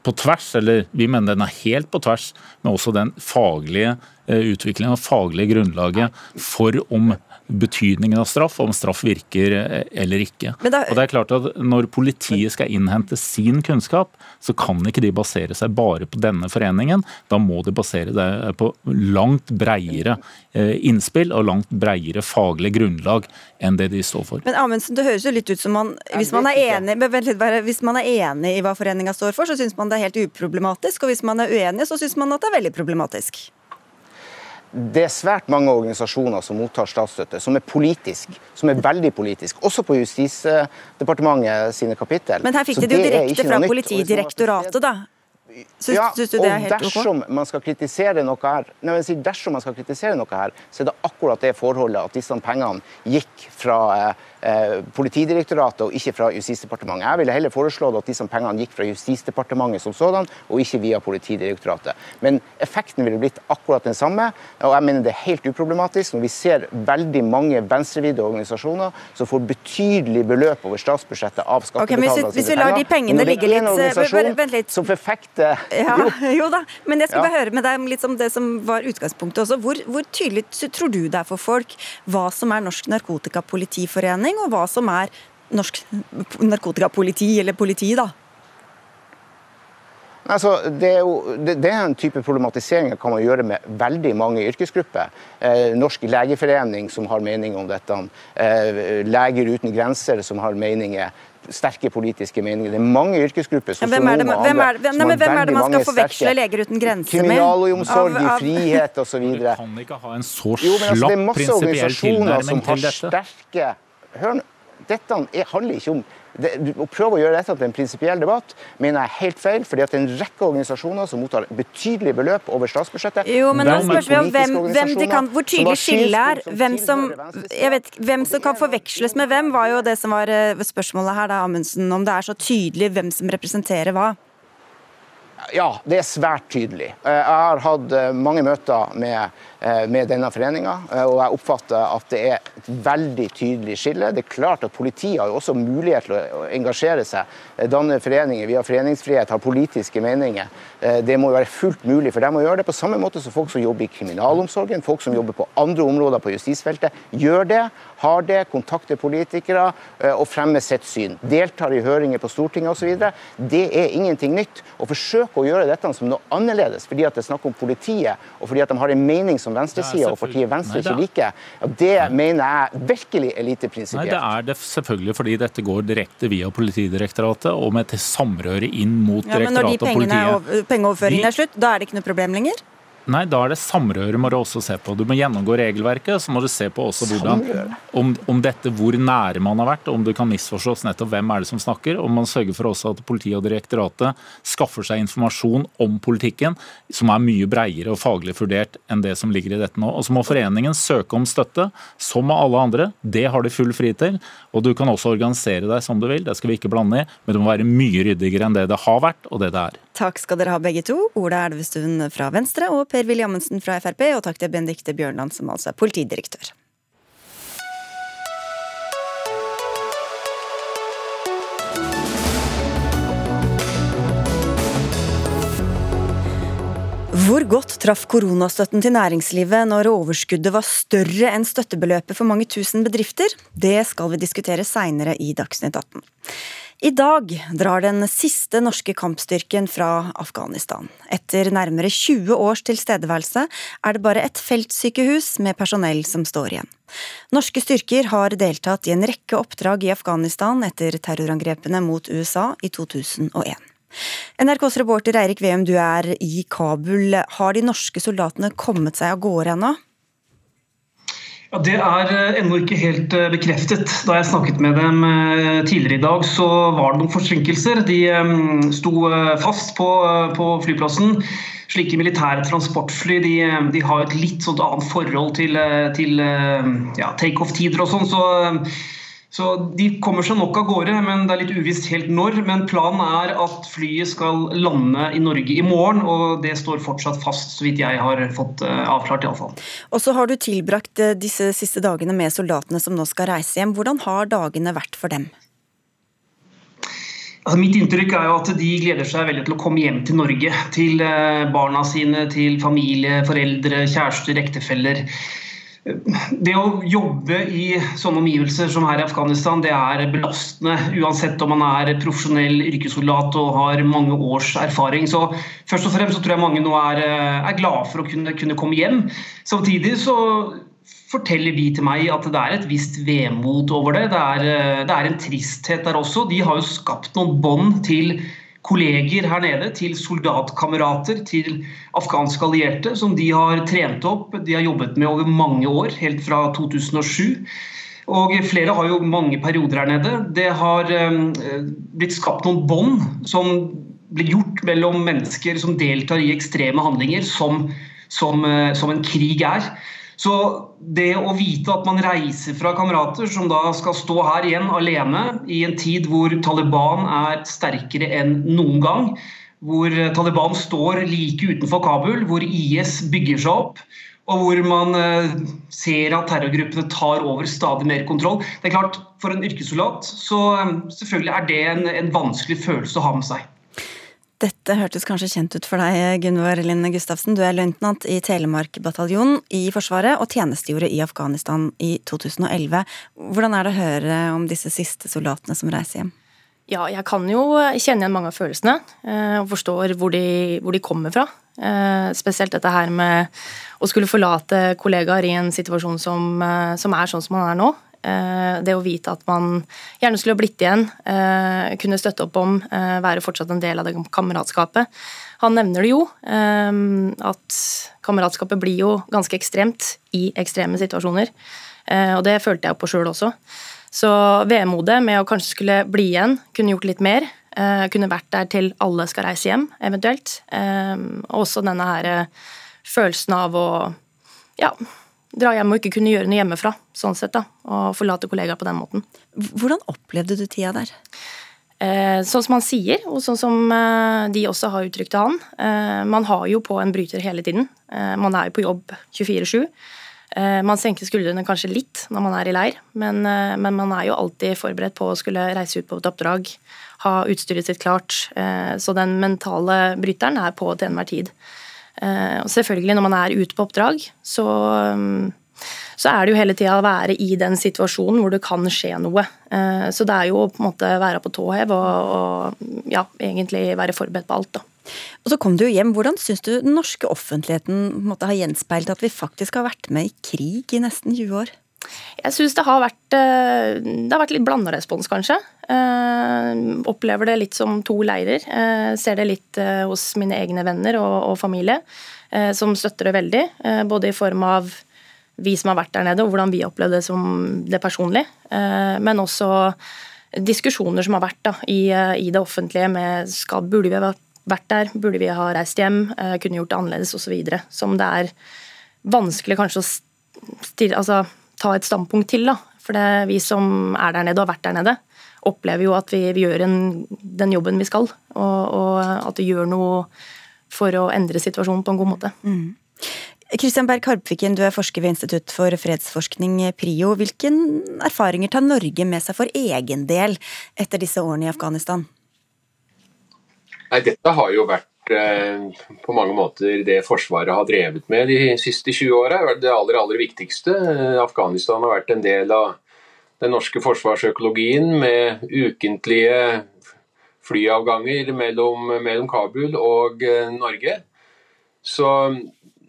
på tvers, eller vi mener den er helt på tvers med også den faglige eh, utviklingen og faglige grunnlaget for om betydningen av straff, om straff virker eh, eller ikke. Da, og det er klart at Når politiet skal innhente sin kunnskap, så kan ikke de basere seg bare på denne foreningen. Da må de basere det på langt breiere eh, innspill og langt breiere faglig grunnlag enn det de står for. Men Amundsen, det høres jo litt ut som man, hvis man er enig, hvis man er enig i hva foreninga står for, så syns man det er helt uproblematisk. Og hvis man er uenig, så syns man at det er veldig problematisk det er svært mange organisasjoner som mottar statsstøtte, som er politisk, som er veldig politisk, også på Justisdepartementet sine kapittel. Men her fikk de det jo direkte fra Politidirektoratet, da. Syns, ja, syns og dersom man skal kritisere noe her, nei, si, dersom man skal kritisere noe her, så er det akkurat det forholdet at disse pengene gikk fra Eh, Politidirektoratet og ikke fra Justisdepartementet. Jeg ville heller foreslått at disse pengene gikk fra Justisdepartementet som sådan, og ikke via Politidirektoratet. Men effekten ville blitt akkurat den samme, og jeg mener det er helt uproblematisk når vi ser veldig mange venstrevidde organisasjoner som får betydelig beløp over statsbudsjettet av skattebetalerne okay, hvis, vi lar de pengene ligge litt, eh, vent litt Som forfekter ja, jo. [LAUGHS] da, men jeg skal bare høre med deg litt om det som var utgangspunktet også. Hvor, hvor tydelig tror du det er for folk hva som er Norsk Narkotikapolitiforening? Og hva som er norsk narkotikapoliti, eller politi, da? Altså, det, er jo, det, det, er en type problematisering kan man gjøre med veldig mange yrkesgrupper. Eh, Norsk legeforening som har mening om dette. Eh, Leger uten grenser som har meninger. Sterke politiske meninger. Det er mange yrkesgrupper som hvem er det, hvem er, hvem, nei, hvem er det man skal forveksle Leger uten grenser med? Kriminalomsorg, av, av... frihet osv. Du kan ikke ha en så slapp prinsipiell tilnærming til dette. Sterke, hør nå, dette handler ikke om det, Å prøve å gjøre dette til en prinsipiell debatt mener jeg er helt feil. fordi at det er en rekke organisasjoner som mottar betydelige beløp over statsbudsjettet. Jo, men nå spørs vi om hvem, hvem de kan, Hvor tydelig skillet er. Hvem som, jeg vet, hvem som kan forveksles med hvem, var jo det som var eh, spørsmålet her, da, Amundsen. Om det er så tydelig hvem som representerer hva. Ja, det er svært tydelig. Eh, jeg har hatt eh, mange møter med Eh, med denne foreninga. Og jeg oppfatter at det er et veldig tydelig skille. Det er klart at Politiet har jo også mulighet til å engasjere seg, danne foreninger. Vi har foreningsfrihet, har politiske meninger. Det må jo være fullt mulig for dem å gjøre det. På samme måte som folk som jobber i kriminalomsorgen, folk som jobber på andre områder på justisfeltet, gjør det, har det, kontakter politikere og fremmer sitt syn. Deltar i høringer på Stortinget osv. Det er ingenting nytt. Å forsøke å gjøre dette som noe annerledes fordi at det er snakk om politiet, og fordi at de har en mening som venstresida og partiet Venstre ikke liker, ja, det mener jeg virkelig er lite prinsipielt. Nei, det er det selvfølgelig fordi dette går direkte via Politidirektoratet og med til samrøre inn mot ja, direktoratet og politiet. Men når de pengeoverføringene er slutt, da er det ikke noe problem lenger? Nei, da er det samrøre må du også se på. Du må gjennomgå regelverket, så må du se på også hvordan om, om, dette, hvor nære man har vært, om det kan misforstås nettopp hvem er det som snakker. Og man sørger for også at politiet og direktoratet skaffer seg informasjon om politikken som er mye breiere og faglig vurdert enn det som ligger i dette nå. Og så må foreningen søke om støtte, som alle andre. Det har de full fri til. Og du kan også organisere deg som du vil, det skal vi ikke blande i, men det må være mye ryddigere enn det det har vært, og det det er. Takk skal dere ha begge to. Ola Elvestuen fra Venstre og Per-Willy Amundsen fra Frp. Og takk til Benedicte Bjørnland, som altså er politidirektør. Hvor godt traff koronastøtten til næringslivet når overskuddet var større enn støttebeløpet for mange tusen bedrifter? Det skal vi diskutere seinere i Dagsnytt 18. I dag drar den siste norske kampstyrken fra Afghanistan. Etter nærmere 20 års tilstedeværelse er det bare et feltsykehus med personell som står igjen. Norske styrker har deltatt i en rekke oppdrag i Afghanistan etter terrorangrepene mot USA i 2001. NRKs reporter Eirik Veum, du er i Kabul. Har de norske soldatene kommet seg av gårde ennå? Ja, Det er eh, ennå ikke helt eh, bekreftet. Da jeg snakket med dem eh, tidligere i dag, så var det noen forsinkelser. De sto fast på, på flyplassen. Slike militære transportfly de, de har et litt sånt annet forhold til, til ja, takeoff-tider og sånn. så så De kommer seg nok av gårde, men det er litt uvisst helt når. Men planen er at flyet skal lande i Norge i morgen, og det står fortsatt fast, så vidt jeg har fått uh, avklart. I alle fall. Og så har du tilbrakt eh, disse siste dagene med soldatene som nå skal reise hjem. Hvordan har dagene vært for dem? Altså, mitt inntrykk er jo at de gleder seg veldig til å komme hjem til Norge. Til eh, barna sine, til familie, foreldre, kjærester, ektefeller det å jobbe i sånne omgivelser som her i Afghanistan, det er belastende. Uansett om man er profesjonell yrkessoldat og har mange års erfaring. Så først og fremst så tror jeg mange nå er, eh, er glade for å kunne, kunne, komme hjem. Samtidig så forteller de til meg at det er et visst vemod over det. Det er, eh, det er en tristhet der også. De har jo skapt noen bånd til kolleger her nede, til soldatkamerater, til afghanske allierte, som de har trent opp. De har jobbet med over mange år, helt fra 2007. Og flere har jo mange perioder her nede. Det har eh, blitt skapt noen bånd som blir gjort mellom mennesker som deltar i ekstreme handlinger, som, som, eh, som en krig er. Så det å vite at man reiser fra kamerater som da skal stå her igjen alene i en tid hvor Taliban er sterkere enn noen gang, hvor Taliban står like utenfor Kabul, hvor IS bygger seg opp, og hvor man eh, ser at terrorgruppene tar over stadig mer kontroll. Det er klart, For en yrkessoldat så eh, selvfølgelig er det en, en vanskelig følelse å ha med seg. Dette hørtes kanskje kjent ut for deg, Gunvor Linne Gustavsen. Du er løytnant i Telemark-bataljonen i Forsvaret og tjenestegjorde i Afghanistan i 2011. Hvordan er det å høre om disse siste soldatene som reiser hjem? Ja, jeg kan jo kjenne igjen mange av følelsene eh, og forstår hvor de, hvor de kommer fra. Eh, spesielt dette her med å skulle forlate kollegaer i en situasjon som, eh, som er sånn som man er nå. Eh, det å vite at man gjerne skulle blitt igjen, eh, kunne støtte opp om, eh, være fortsatt en del av det kameratskapet. Han nevner det jo, at kameratskapet blir jo ganske ekstremt i ekstreme situasjoner. Og det følte jeg på sjøl også. Så vemodet med å kanskje skulle bli igjen, kunne gjort litt mer. Kunne vært der til alle skal reise hjem, eventuelt. Og også denne her følelsen av å ja, dra hjem og ikke kunne gjøre noe hjemmefra, sånn sett, da, og forlate kollegaer på den måten. Hvordan opplevde du tida der? Eh, sånn som han sier, og sånn som eh, de også har uttrykt til han. Eh, man har jo på en bryter hele tiden. Eh, man er jo på jobb 24-7. Eh, man senker skuldrene kanskje litt når man er i leir, men, eh, men, man er jo alltid forberedt på å skulle reise ut på et oppdrag, ha utstyret sitt klart. Så den mentale bryteren er på til enhver tid. Eh, og selvfølgelig, når man er ute på oppdrag, så, mm, så er det jo hele tida å være i den situasjonen hvor det kan skje noe. Eh, så det er jo på en måte være på tå hev og, og ja, egentlig være forberedt på alt. da. Og så kom du jo hjem. Hvordan syns du den norske offentligheten måte, har gjenspeilt at vi faktisk har vært med i krig i nesten 20 år? Jeg syns det, eh, det har vært litt blanda respons, kanskje. Uh, opplever det litt som to leirer. Uh, ser det litt hos mine egne venner og, og familie. som støtter det veldig. Både i form av vi som har vært der nede, og hvordan vi opplevde det som det personlig. Men også diskusjoner som har vært da, i, i, det offentlige med skal, burde vi ha vært der, burde vi ha reist hjem, kunne gjort det annerledes osv. Som det er vanskelig kanskje å stille, altså, ta et standpunkt til. da. For det vi som er der nede og har vært der nede, opplever jo at vi, vi gjør en, den jobben vi skal. Og, og, at vi gjør noe for å endre situasjonen på en god måte. Mm. Kristian Berg Harpviken, du er forsker ved Institutt for fredsforskning, PRIO. Hvilke erfaringer tar Norge med seg for egen del etter disse årene i Afghanistan? Nei, dette har jo vært på mange måter det Forsvaret har drevet med de siste 20 åra. Det aller, aller viktigste. Eh, Afghanistan har vært en del av den norske forsvarsøkologien med ukentlige flyavganger mellom, mellom Kabul og eh, Norge. Så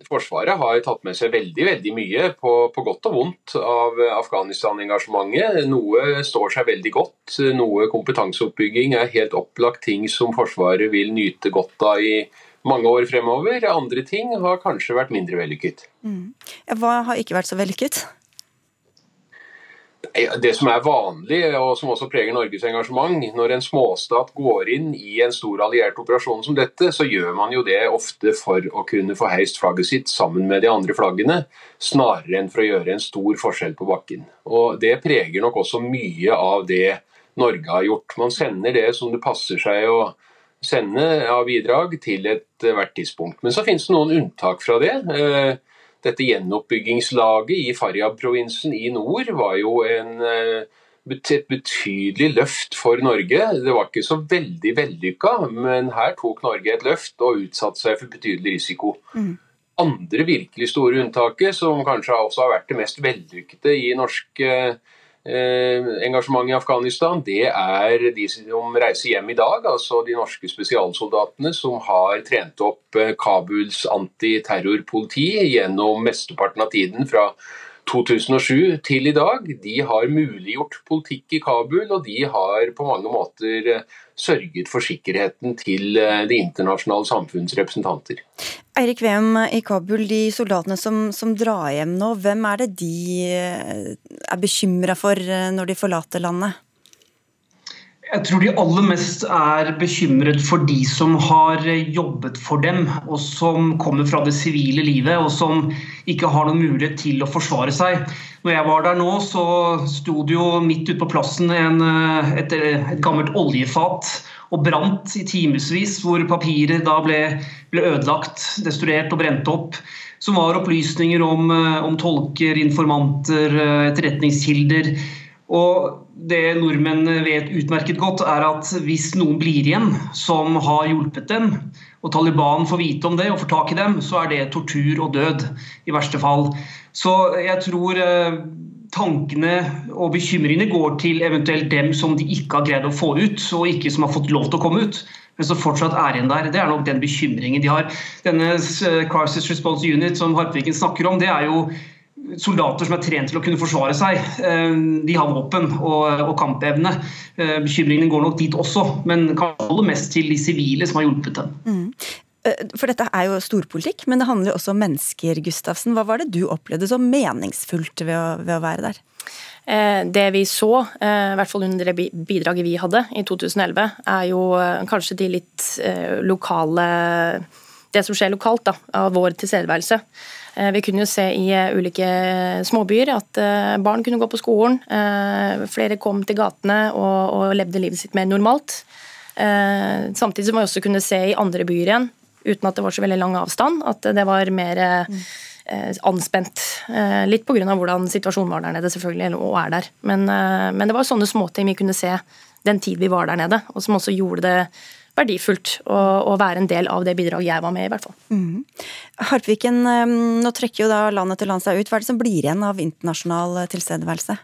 Forsvaret har tatt med seg veldig veldig mye, på, på godt og vondt, av Afghanistan-engasjementet. Noe står seg veldig godt. Noe kompetanseoppbygging er helt opplagt ting som Forsvaret vil nyte godt av i mange år fremover. Andre ting har kanskje vært mindre vellykket. Mm. Hva har ikke vært så vellykket? Det som er vanlig, og som også preger Norges engasjement, når en småstat går inn i en stor alliert operasjon som dette, så gjør man jo det ofte for å kunne få heist flagget sitt sammen med de andre flaggene, snarere enn for å gjøre en stor forskjell på bakken. Og Det preger nok også mye av det Norge har gjort. Man sender det som det passer seg å sende av bidrag til ethvert tidspunkt. Men så finnes det noen unntak fra det. Dette gjenoppbyggingslaget i Faryab-provinsen i nord var jo en, eh, et betydelig løft for Norge. Det var ikke så veldig vellykka, men her tok Norge et løft og utsatte seg for betydelig risiko. Mm. Andre virkelig store unntaket, som kanskje også har vært det mest vellykkede i norsk eh, Eh, engasjement i Afghanistan, det er de som reiser hjem i dag. Altså de norske spesialsoldatene som har trent opp eh, Kabuls antiterrorpoliti gjennom mesteparten av tiden fra 2007 til i dag. De har muliggjort politikk i Kabul, og de har på mange måter eh, sørget for sikkerheten til de det internasjonale samfunns representanter. Eirik Veum i Kabul, de soldatene som, som, drar hjem nå, hvem er det de eh, er bekymra for når de forlater landet? Jeg tror de aller mest er bekymret for de som har jobbet for dem, og som kommer fra det sivile livet, og som ikke har noen mulighet til å forsvare seg. Når jeg var der nå, så sto det jo midt ute på plassen en, et, et, gammelt oljefat og brant i timevis, hvor papiret da ble, ble, ødelagt, destruert og brent opp. Som var opplysninger om, om tolker, informanter, etterretningskilder. Og det nordmenn vet utmerket godt, er at hvis noen blir igjen som har hjulpet dem, og Taliban får vite om det og får tak i dem, så er det tortur og død i verste fall. Så jeg tror eh, tankene og bekymringene går til eventuelt dem som de ikke har greid å få ut, og ikke som har fått lov til å komme ut. Men som fortsatt er igjen der. Det er nok den bekymringen de har. Denne eh, Crisis Response Unit som Harpviken snakker om, det er jo soldater som er trent til å kunne forsvare seg. Eh, de har våpen og, kampevne. Eh, bekymringene går nok dit også, men kanskje aller mest til de sivile som har hjulpet dem. Mm. Eh, for dette er jo storpolitikk, men det handler jo også om mennesker, Gustavsen. Hva var det du opplevde som meningsfullt ved å, ved å være der? Det vi så, i hvert fall under det bidraget vi hadde i 2011, er jo kanskje de litt lokale Det som skjer lokalt, da, av vår tilstedeværelse. Eh, vi kunne jo se i eh, ulike småbyer at eh, barn kunne gå på skolen. Flere kom til gatene og, og levde livet sitt mer normalt. Samtidig som vi også kunne se i andre byer igjen, uten at det var så veldig lang avstand, at det var mer anspent. Litt pga. hvordan situasjonen var der nede, selvfølgelig, og er der. Men, men det var sånne småting vi kunne se den tid vi var der nede, og som også gjorde det verdifullt å, å, være en del av det bidraget jeg var med i, hvert fall. Mm. Harpviken, eh, nå trekker jo da landet til land seg ut. Hva er det som blir igjen av internasjonal eh, tilstedeværelse?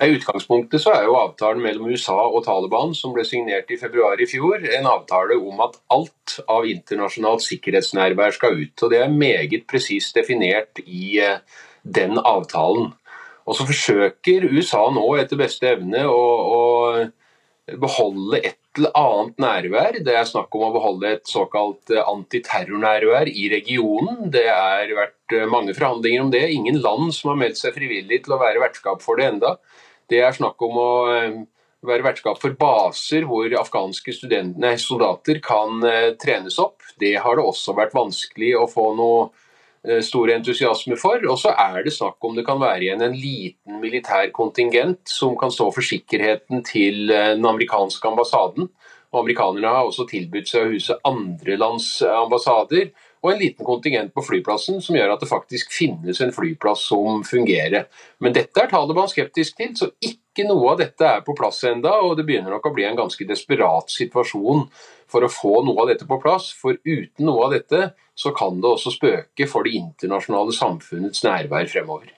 I utgangspunktet så er jo avtalen mellom USA og Taliban som ble signert i februar i fjor, en avtale om at alt av internasjonalt sikkerhetsnærvær skal ut. og Det er meget presist definert i eh, den avtalen. Og så forsøker USA nå etter beste evne å, å beholde et annet nærvær. Det er snakk om å beholde et såkalt eh, antiterrornærvær i regionen. Det har vært eh, mange forhandlinger om det. Ingen land som har meldt seg frivillig til å være vertskap for det enda. Det er snakk om å være vertskap for baser hvor afghanske nei, soldater kan trenes opp. Det har det også vært vanskelig å få noe Eh, stor entusiasme for. Og så er det snakk om det kan være igjen en liten militær kontingent som kan stå for sikkerheten til eh, den amerikanske ambassaden. Og Amerikanerne har også tilbudt seg å huse andre lands ambassader. Og en liten kontingent på flyplassen som gjør at det faktisk finnes en flyplass som fungerer. Men dette er Taliban skeptisk til, så ikke noe av dette er på plass enda, og det begynner nok å bli en ganske desperat situasjon for å få noe av dette på plass. For uten noe av dette så kan det også spøke for det internasjonale samfunnets nærvær fremover.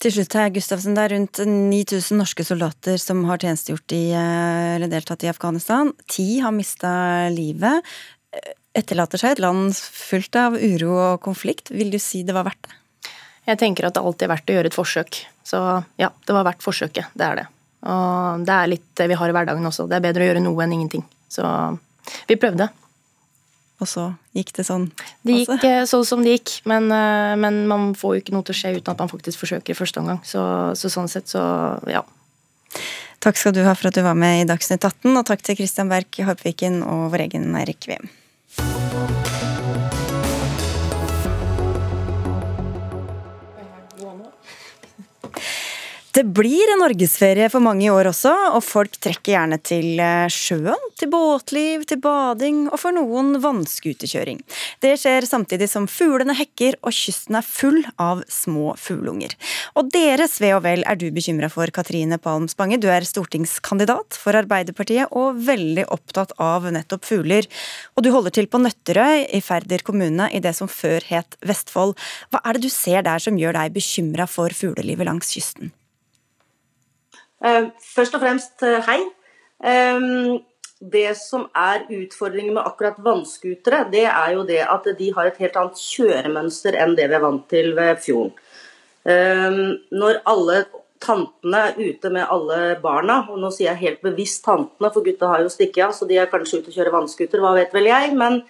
Til slutt her, Gustavsen, Det er rundt 9000 norske soldater som har tjenestegjort i, eh, eller deltatt i Afghanistan. Ti har mista livet. Etterlater seg et land fullt av uro og konflikt. Vil du si det var verdt det? Jeg tenker at det alltid er verdt å gjøre et forsøk. Så ja, det var verdt forsøket. Det er det. Og det er litt det vi har i hverdagen også. Det er bedre å gjøre noe enn ingenting. Så vi prøvde. Og så gikk det sånn? Det gikk sånn som det gikk, men, eh, men, man får jo ikke noe til å skje uten at man faktisk forsøker i første omgang. Så, så, sånn sett, så ja. Takk skal du ha for at du var med i Dagsnytt 18, og takk til Christian Berg Harpviken og vår egen Eirik Wiem. Det blir en norgesferie for mange i år også, og folk trekker gjerne til eh, sjøen. Til båtliv, til bading og for noen vannskuterkjøring. Det skjer samtidig som fuglene hekker og kysten er full av små fugleunger. Og deres ve og vel er du bekymra for, Katrine Palm Spange. Du er stortingskandidat for Arbeiderpartiet og veldig opptatt av nettopp fugler. Og du holder til på Nøtterøy i Færder kommune i det som før het Vestfold. Hva er det du ser der som gjør deg bekymra for fuglelivet langs kysten? Eh, først og fremst eh, hei. Det som er utfordringen med akkurat vannskutere, det er jo det at de har et helt annet kjøremønster enn det vi er vant til ved fjorden. Når alle tantene er ute med alle barna, og nå sier jeg helt bevisst tantene, for gutta har jo stikket av, så de er kanskje ute og kjører vannskuter, hva vet vel jeg. men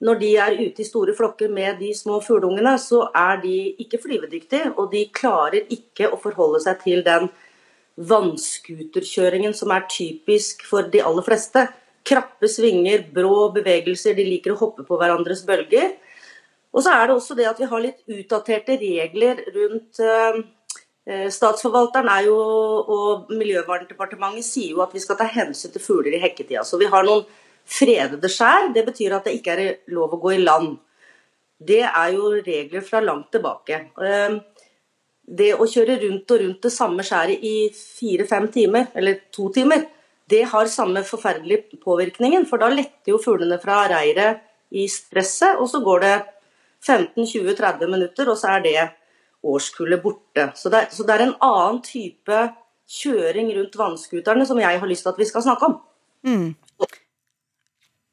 når de er ute i store flokker med de små fugleungene, så er de ikke flyvedyktige, og de klarer ikke å forholde seg til den vannskuterkjøringen som er typisk for de aller fleste. Krappe svinger, brå bevegelser, de liker å hoppe på hverandres bølger. Og så er det også det at vi har litt utdaterte regler rundt eh, eh Statsforvalteren er jo, og Miljøverndepartementet sier jo at vi skal ta hensyn til fugler i hekketida. Så vi har noen fredede skjær. Det betyr at det ikke er lov å gå i land. Det er jo regler fra langt tilbake. Eh, det å kjøre rundt og rundt det samme skjæret i fire-fem timer, eller to timer, det har samme forferdelige påvirkningen. For da letter jo fuglene fra reiret i stresset, og så går det 15-20-30 minutter, og så er det årskullet borte. Så det, er, så det er en annen type kjøring rundt vannskuterne som jeg har lyst til at vi skal snakke om. Mm.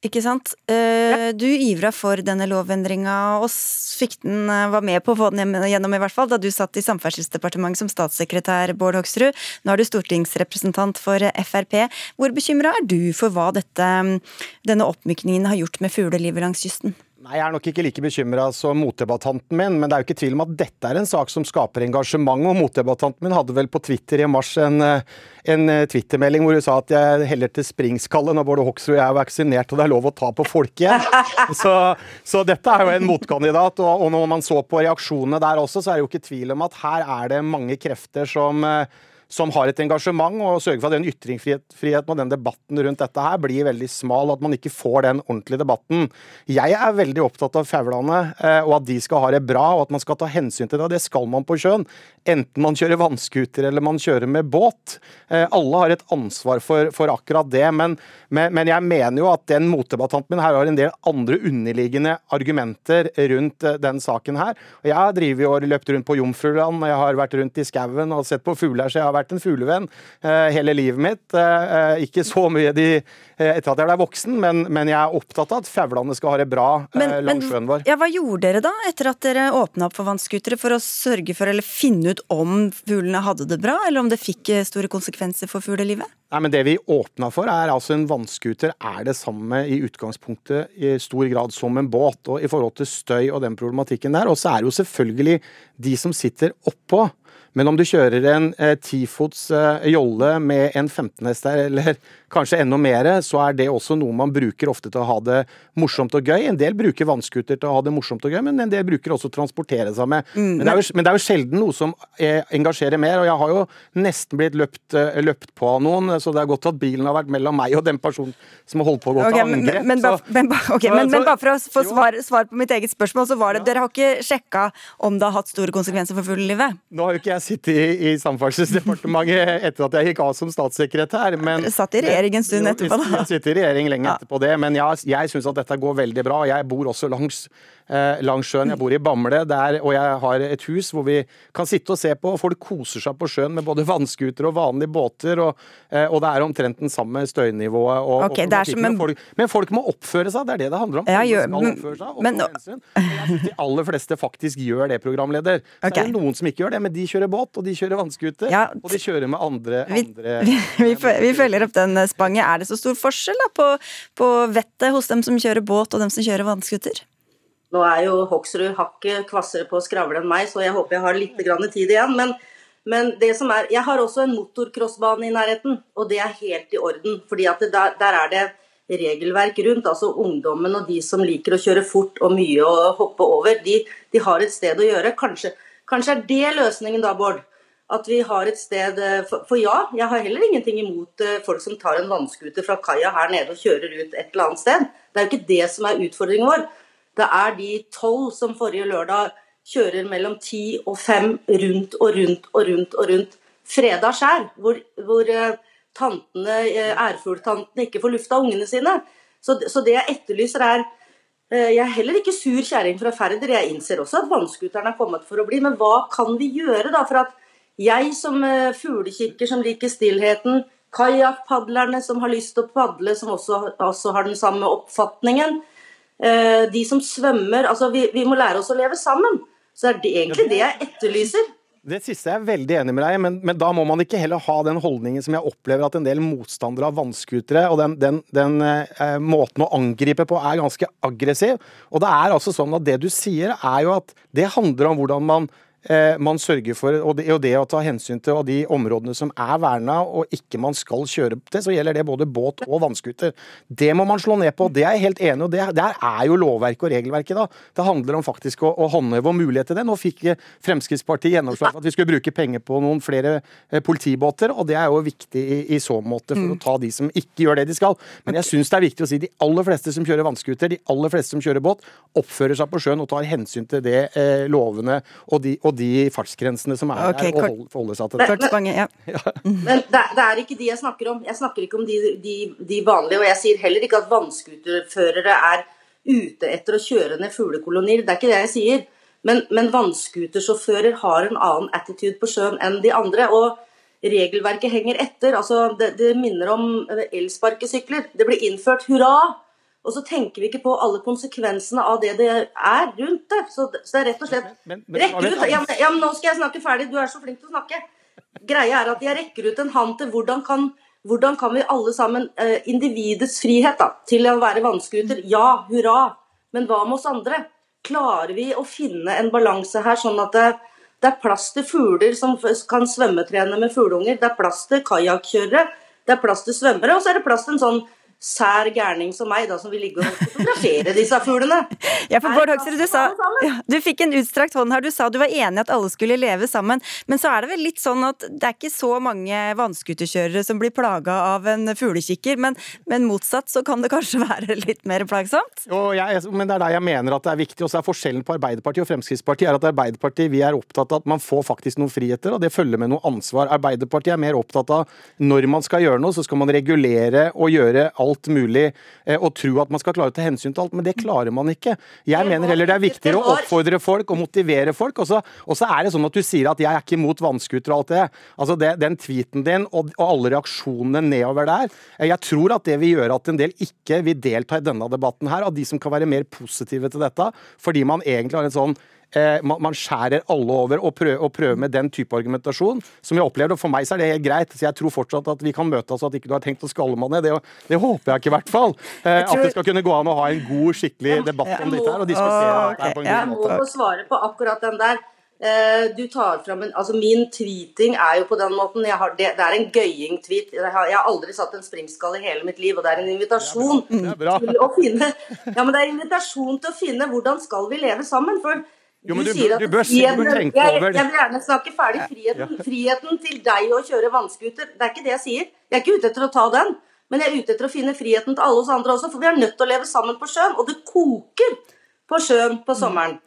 Ikke sant. Ja. du ivra for denne lovendringa, og fikk den, eh, var med på å få den gjennom, i hvert fall, da du satt i Samferdselsdepartementet som statssekretær, Bård Hoksrud. Nå er du stortingsrepresentant for Frp. Hvor bekymra er du for hva dette, denne oppmykningen har gjort med fuglelivet langs kysten? Nei, Jeg er nok ikke like bekymra som motdebattanten min, men det er jo ikke tvil om at dette er en sak som skaper engasjement. og Motdebattanten min hadde vel på Twitter i mars en, eh, en eh, twittermelding hvor hun sa at jeg heller til springskalle når Bård Hoksrud og jeg er vaksinert og det er lov å ta på folk igjen. [LAUGHS] Så, så dette er jo en motkandidat. Og, og når man så på reaksjonene der også, så er det jo ikke tvil om at her er det mange krefter som eh, som har et engasjement, og sørge for at den ytringsfriheten og den debatten rundt dette her blir veldig smal, og at man ikke får den ordentlige debatten. Jeg er veldig opptatt av faulene, eh, og at de skal ha det bra, og at man skal ta hensyn til det. Det skal man på sjøen. Enten man kjører vannskuter eller man kjører med båt. Eh, alle har et ansvar for, for akkurat det, men, men, jeg mener jo at den motdebattanten min her har en del andre underliggende argumenter rundt eh, den saken her. Jeg har drevet og løpt rundt på Jomfruland, jeg har vært rundt i skauen og sett på fugler, så jeg har vært en fuglevenn eh, hele livet mitt. Eh, eh, ikke så mye de, etter at jeg ble voksen, men, men, jeg er opptatt av at faulene skal ha det bra men, langs sjøen vår. Ja, hva gjorde dere da, etter at dere åpna opp for vannskutere, for å sørge for eller finne ut om fuglene hadde det bra, eller om det fikk store konsekvenser for fuglelivet? Nei, men Det vi åpna for, er altså en vannskuter er det samme i utgangspunktet i stor grad som en båt. og I forhold til støy og den problematikken der. Og så er det jo selvfølgelig de som sitter oppå. Men om du kjører en eh, tifots eh, jolle med en 15 hester eller kanskje enda mer, så er det også noe man bruker ofte til å ha det morsomt og gøy. En del bruker vannskuter til å ha det morsomt og gøy, men en del bruker også å transportere seg med. Mm, men, det jo, men, det er jo, sjelden noe som eh, engasjerer mer. Og jeg har jo nesten blitt løpt, eh, løpt på av noen, så det er godt at bilen har vært mellom meg og den personen som har holdt på å gå okay, til angrep. Men, men, okay, men, bare for å få svar, svar, på mitt eget spørsmål, så var det ja. dere har ikke sjekka om det har hatt store konsekvenser for fuglelivet? Nå har jo ikke jeg sittet i, i Samferdselsdepartementet etter at jeg gikk av som statssekretær, men Satt i regjering en stund etterpå, da. Jeg sitter i regjering lenge etterpå det, men jeg, jeg syns at dette går veldig bra. Jeg bor også langs eh, langs sjøen. Jeg bor i Bamble, der, og jeg har et hus hvor vi kan sitte og se på. og Folk koser seg på sjøen med både vannskuter og vanlige båter, og, eh, og, det er omtrent den samme støynivået. Og, okay, og en... folk, men folk må oppføre seg, det er det det handler om. Ja, gjør, oppføre seg, men, de aller fleste faktisk gjør det, programleder. Så okay. er det noen som ikke gjør det, men de kjører båt, og de kjører vannskuter, ja, og de kjører med andre, vi, andre [LAUGHS] vi, vi, vi, følger opp den eh. Er det så stor forskjell da, på, på vettet hos dem som kjører båt og dem som kjører vannskuter? Nå er jo Hoksrud hakket kvassere på å skravle enn meg, så jeg håper jeg har litt tid igjen. Men, men, det som er Jeg har også en motorcrossbane i nærheten, og det er helt i orden. fordi at der, der, er det regelverk rundt. Altså ungdommen og de som liker å kjøre fort og mye og hoppe over, de, de har et sted å gjøre. Kanskje, kanskje er det løsningen da, Bård? At vi har et sted for, for, ja, jeg har heller ingenting imot eh, folk som tar en vannscooter fra kaia her nede og kjører ut et eller annet sted. Det er jo ikke det som er utfordringen vår. Det er de tolv som forrige lørdag kjører mellom ti og fem rundt og rundt og rundt og rundt fredag skjær, hvor, hvor eh, tantene, eh, ærfugltantene ikke får lufta ungene sine. Så, så, det jeg etterlyser er eh, Jeg er heller ikke sur kjerring fra Færder. Jeg innser også at vannskuteren er kommet for å bli, men hva kan vi gjøre da for at jeg som fuglekikker som liker stillheten, kajakkpadlerne som har lyst til å padle, som også, også har den samme oppfatningen, Eh, de som svømmer altså vi, vi, må lære oss å leve sammen. Så er det egentlig det jeg etterlyser. Det siste er jeg veldig enig med deg men, men, da må man ikke heller ha den holdningen som jeg opplever at en del motstandere av vannskutere og den, den, den eh, måten å angripe på er ganske aggressiv. Og det er altså sånn at det du sier er jo at det handler om hvordan man Eh, man sørger for, og det, og det, å ta hensyn til de områdene som er verna og ikke man skal kjøre til, så gjelder det både båt og vannskuter. Det må man slå ned på. Det er jeg helt enig i. og det, Der er jo lovverket og regelverket. da. Det handler om faktisk å, å håndheve og mulighet til det. Nå fikk Fremskrittspartiet gjennomslag for at vi skulle bruke penger på noen flere eh, politibåter, og det er jo viktig i, i så måte for å mm. ta de som ikke gjør det de skal. Men jeg syns det er viktig å si de aller fleste som kjører vannskuter, de aller fleste som kjører båt, oppfører seg på sjøen og tar hensyn til det eh, lovene og de, og de fartsgrensene som er okay, der, og holde seg til det. Men, men, [LAUGHS] ja. men det, det, er ikke de jeg snakker om. Jeg snakker ikke om de, de, de vanlige. Og jeg sier heller ikke at vannskuterførere er ute etter å kjøre ned fuglekolonier. Det er ikke det jeg sier. Men, men vannskutersjåfører har en annen attitude på sjøen enn de andre. og Regelverket henger etter. altså Det, det minner om elsparkesykler. Det ble innført hurra og så tenker vi ikke på alle konsekvensene av det det er rundt det. Så, så det er rett og slett men, men, rekker ut, ja, men, ja, men nå skal jeg snakke ferdig, du er så flink til å snakke. Greia er at jeg rekker ut en hånd til hvordan kan, hvordan kan vi alle sammen eh, Individets frihet da, til å være vannskuter. Ja, hurra. Men hva med oss andre? Klarer vi å finne en balanse her, sånn at det, det er plass til fugler som kan svømmetrene med fugleunger, det er plass til kajakkjørere, det er plass til svømmere, og så er det plass til en sånn sær gærning som meg, da, som vil ligge og fotografere disse fuglene. [LAUGHS] Ja, for Bård Hoksrud, du, sa, ja, du fikk en utstrakt hånd her. Du sa du var enig i at alle skulle leve sammen. Men så er det vel litt sånn at det er ikke så mange vannskuterkjørere som blir plaga av en fuglekikker, men, men, motsatt så kan det kanskje [LAUGHS] være litt mer plagsomt? Jo, jeg, men det er der jeg mener at det er viktig. Og så er forskjellen på Arbeiderpartiet og Fremskrittspartiet er at Arbeiderpartiet vi er opptatt av at man får faktisk noen friheter, og det følger med noe ansvar. Arbeiderpartiet er mer opptatt av når man skal gjøre noe, så skal man regulere og gjøre alt alt mulig eh, og tro at man skal klare å ta hensyn til alt, men det klarer man ikke. Jeg mener heller det er viktigere å oppfordre folk og motivere folk. Og så, og så er det sånn at du sier at jeg er ikke imot vannskuter og alt det. Altså det, Den tweeten din og, og alle reaksjonene nedover der, eh, jeg tror at det vil gjøre at en del ikke vil delta i denne debatten her, av de som kan være mer positive til dette, fordi man egentlig har en sånn eh, man, skjærer alle over og prøver, og prøver, med den type argumentasjon, som jeg opplevde. Og for meg så er det helt greit. Så jeg tror fortsatt at vi kan møtes, og at ikke du har tenkt å skalle meg ned. Det, det, håper jeg ikke, i hvert fall. Eh, tror... At det skal kunne gå an å ha en god, skikkelig debatt om dette her, og diskutere oh, okay. det på en god måte. Jeg må få svare på akkurat den der. Eh, du tar fram en, altså Min tweeting er jo på den måten har, det, det, er en gøying-tweet. Jeg, jeg, har aldri satt en springskall i hele mitt liv, og det er en invitasjon til å finne Ja, men det er en invitasjon til å finne hvordan skal vi leve sammen. For jo, men du, du, du, bør, friheten, du tenke over det. Jeg, vil gjerne snakke ferdig. Friheten, friheten til deg å kjøre vannskuter, det er ikke det jeg sier. Jeg er ikke ute etter å ta den, men jeg er ute etter å finne friheten til alle oss andre også. For vi er nødt til å leve sammen på sjøen, og det koker på sjøen på sommeren.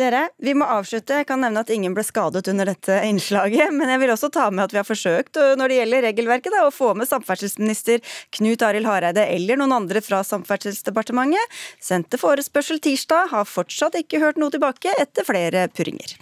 Dere, vi må avslutte. Jeg kan nevne at ingen ble skadet under dette innslaget. [LAUGHS] Men jeg vil også ta med at vi har forsøkt når det gjelder regelverket, da, å få med samferdselsminister Knut Arild Hareide eller noen andre fra Samferdselsdepartementet. Sendte forespørsel tirsdag, har fortsatt ikke hørt noe tilbake etter flere purringer.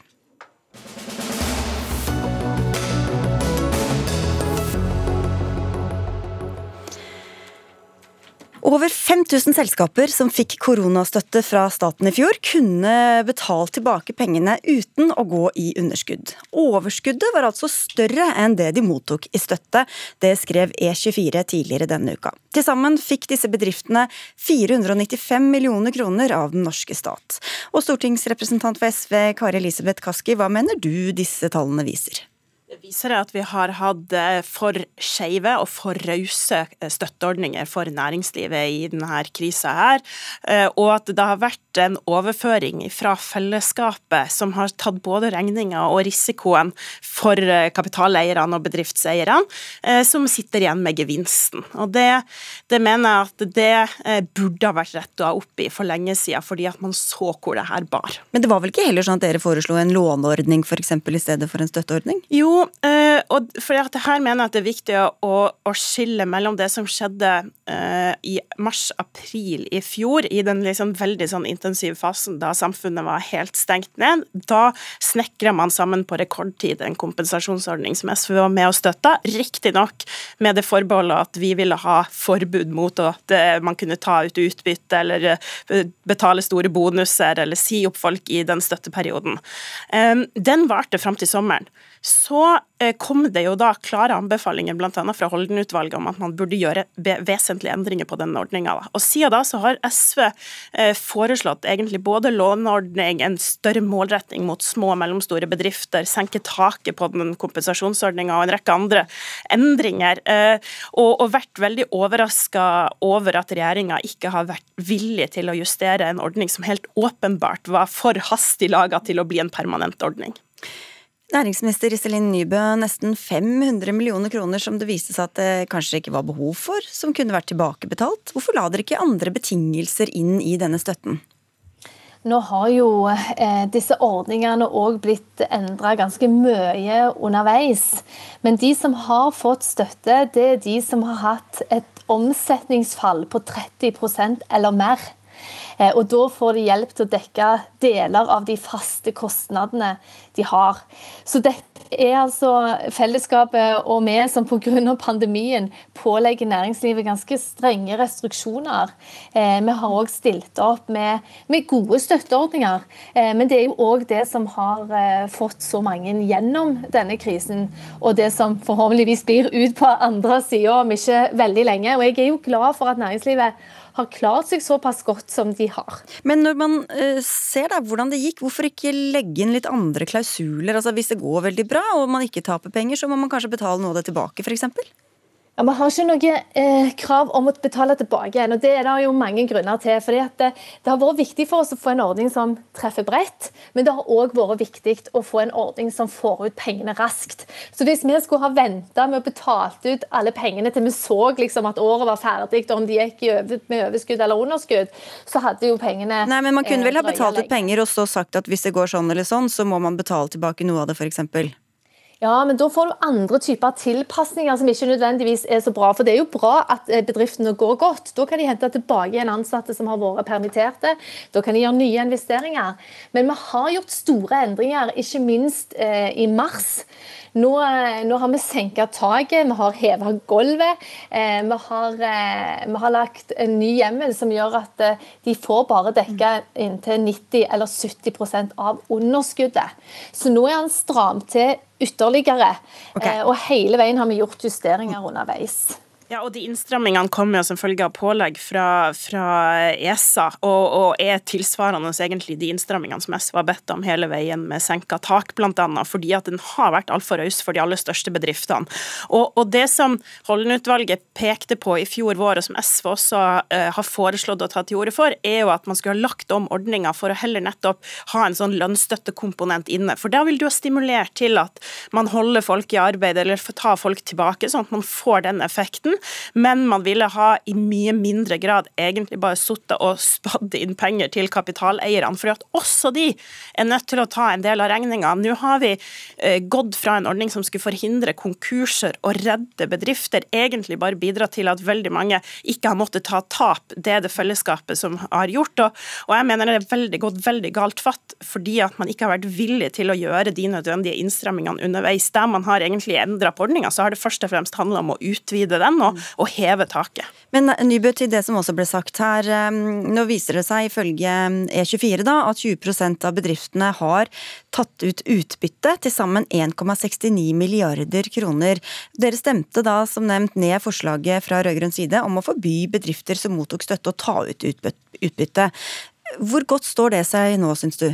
Over 5000 selskaper som fikk koronastøtte fra staten i fjor, kunne betalt tilbake pengene uten å gå i underskudd. Overskuddet var altså større enn det de mottok i støtte. Det skrev E24 tidligere denne uka. Til sammen fikk disse bedriftene 495 millioner kroner av den norske stat. Og stortingsrepresentant for SV Kari Elisabeth Kaski, hva mener du disse tallene viser? Det viser at vi har hatt eh, for skeive og for rause eh, støtteordninger for næringslivet i denne krisa her, eh, og at det har vært en overføring fra fellesskapet som har tatt både regninga og risikoen for kapitaleierne og bedriftseierne, som sitter igjen med gevinsten. Og det, det mener jeg at det burde ha vært retta opp i for lenge siden, fordi at man så hvor det her bar. Men det var vel ikke heller sånn at dere foreslo en låneordning f.eks. i stedet for en støtteordning? Jo, uh, og for her mener jeg at det er viktig å, å skille mellom det som skjedde uh, i mars-april i fjor, i den liksom veldig sånn intensive fasen da samfunnet var helt stengt ned. Da snekra man sammen på rekordtid en kompensasjonsordning som SV var med og støtta, riktignok med det forbeholdet at vi ville ha forbud mot at man kunne ta ut utbytte eller betale store bonuser eller si opp folk i den støtteperioden. Den varte fram til sommeren. Så eh, kom det jo da klare anbefalinger bl.a. fra Holden-utvalget om at man burde gjøre vesentlige endringer på denne ordninga. Og siden da så har SV eh, foreslått egentlig både låneordning, en større målretting mot små og mellomstore bedrifter, senke taket på den kompensasjonsordninga og en rekke andre endringer, eh, og, og vært veldig overraska over at regjeringa ikke har vært villig til å justere en ordning som helt åpenbart var for hastig laga til å bli en permanent ordning. Næringsminister Iselin Nybø, nesten 500 millioner kroner som det viste seg at det kanskje ikke var behov for, som kunne vært tilbakebetalt. Hvorfor la dere ikke andre betingelser inn i denne støtten? Nå har jo eh, disse ordningene òg blitt endra ganske mye underveis. Men de som har fått støtte, det er de som har hatt et omsetningsfall på 30% eller mer. Eh, og da får de hjelp til å dekke deler av de faste kostnadene de har. Så dette er altså fellesskapet og vi som pga. pandemien pålegger næringslivet ganske strenge restriksjoner. Eh, vi har òg stilt opp med, med gode støtteordninger. Eh, men det er jo òg det som har fått så mange gjennom denne krisen, og det som forhåpentligvis blir ut på andre sida om ikke veldig lenge. Og jeg er jo glad for at næringslivet har klart seg såpass godt som de har. Men når man uh, ser da hvordan det gikk, hvorfor ikke legge inn litt andre klausuler? Altså Hvis det går veldig bra og man ikke taper penger, så må man kanskje betale noe av det tilbake, f.eks.? Ja, Vi har ikke noe eh, krav om å betale tilbake igjen. og Det er det jo mange grunner til. fordi det, det, har vært viktig for oss å få en ordning som treffer bredt, men det har òg vært viktig å få en ordning som får ut pengene raskt. Så Hvis vi skulle ha venta med å betale ut alle pengene til vi så liksom at året var ferdig, og om de gikk med overskudd eller underskudd, så hadde jo pengene Nei, men Man kunne vel ha eh, betalt ut penger og så sagt at hvis det går sånn eller sånn, så må man betale tilbake noe av det, f.eks.? Ja, men da får du andre typer tilpasninger som ikke nødvendigvis er så bra. For det er jo bra at eh, bedriftene går godt. Da kan de hente tilbake igjen ansatte som har vært permitterte. Da kan de gjøre nye investeringer. Men vi har gjort store endringer, ikke minst eh, i mars. Nå, eh, nå, har vi senka taket, vi har heva gulvet. Eh, vi, har, eh, vi, har, lagt en ny hjemmel som gjør at eh, de får bare dekka inntil 90 eller 70% av underskuddet. Så nå er han stram til ytterligere. Okay. Og hele veien har vi gjort justeringer underveis. Ja, og De innstrammingene kommer jo som følge av pålegg fra, fra ESA, og, og, er tilsvarende egentlig de innstrammingene som SV har bedt om hele veien med senka tak, bl.a. fordi at den har vært altfor raus for de aller største bedriftene. Og, og Det som Holden-utvalget pekte på i fjor vår, og som SV også uh, har foreslått å ta til orde for, er jo at man skulle ha lagt om ordninga for å heller nettopp ha en sånn lønnsstøttekomponent inne. For da vil du ha stimulert til at man holder folk i arbeid eller tar folk tilbake, sånn at man får den effekten men man ville ha i mye mindre grad egentlig bare sittet og spadd inn penger til kapitaleierne, for at også de er nødt til å ta en del av regninga. Nå har vi eh, gått fra en ordning som skulle forhindre konkurser og redde bedrifter, egentlig bare bidra til at veldig mange ikke har måttet ta tap. Det er det fellesskapet som har gjort. Og jeg mener det er veldig gått veldig galt fatt fordi at man ikke har vært villig til å gjøre de nødvendige innstrammingene underveis. Der man har egentlig endra på ordninga, så har det først og fremst handla om å utvide den. og og heve taket. Men Nybø, til det som også ble sagt her. Nå viser det seg ifølge E24 da, at 20% av bedriftene har tatt ut utbytte, til sammen 1,69 milliarder kroner. Dere stemte da som nevnt ned forslaget fra rød-grønn side om å forby bedrifter som mottok støtte å ta ut utbytte. Hvor godt står det seg nå, syns du?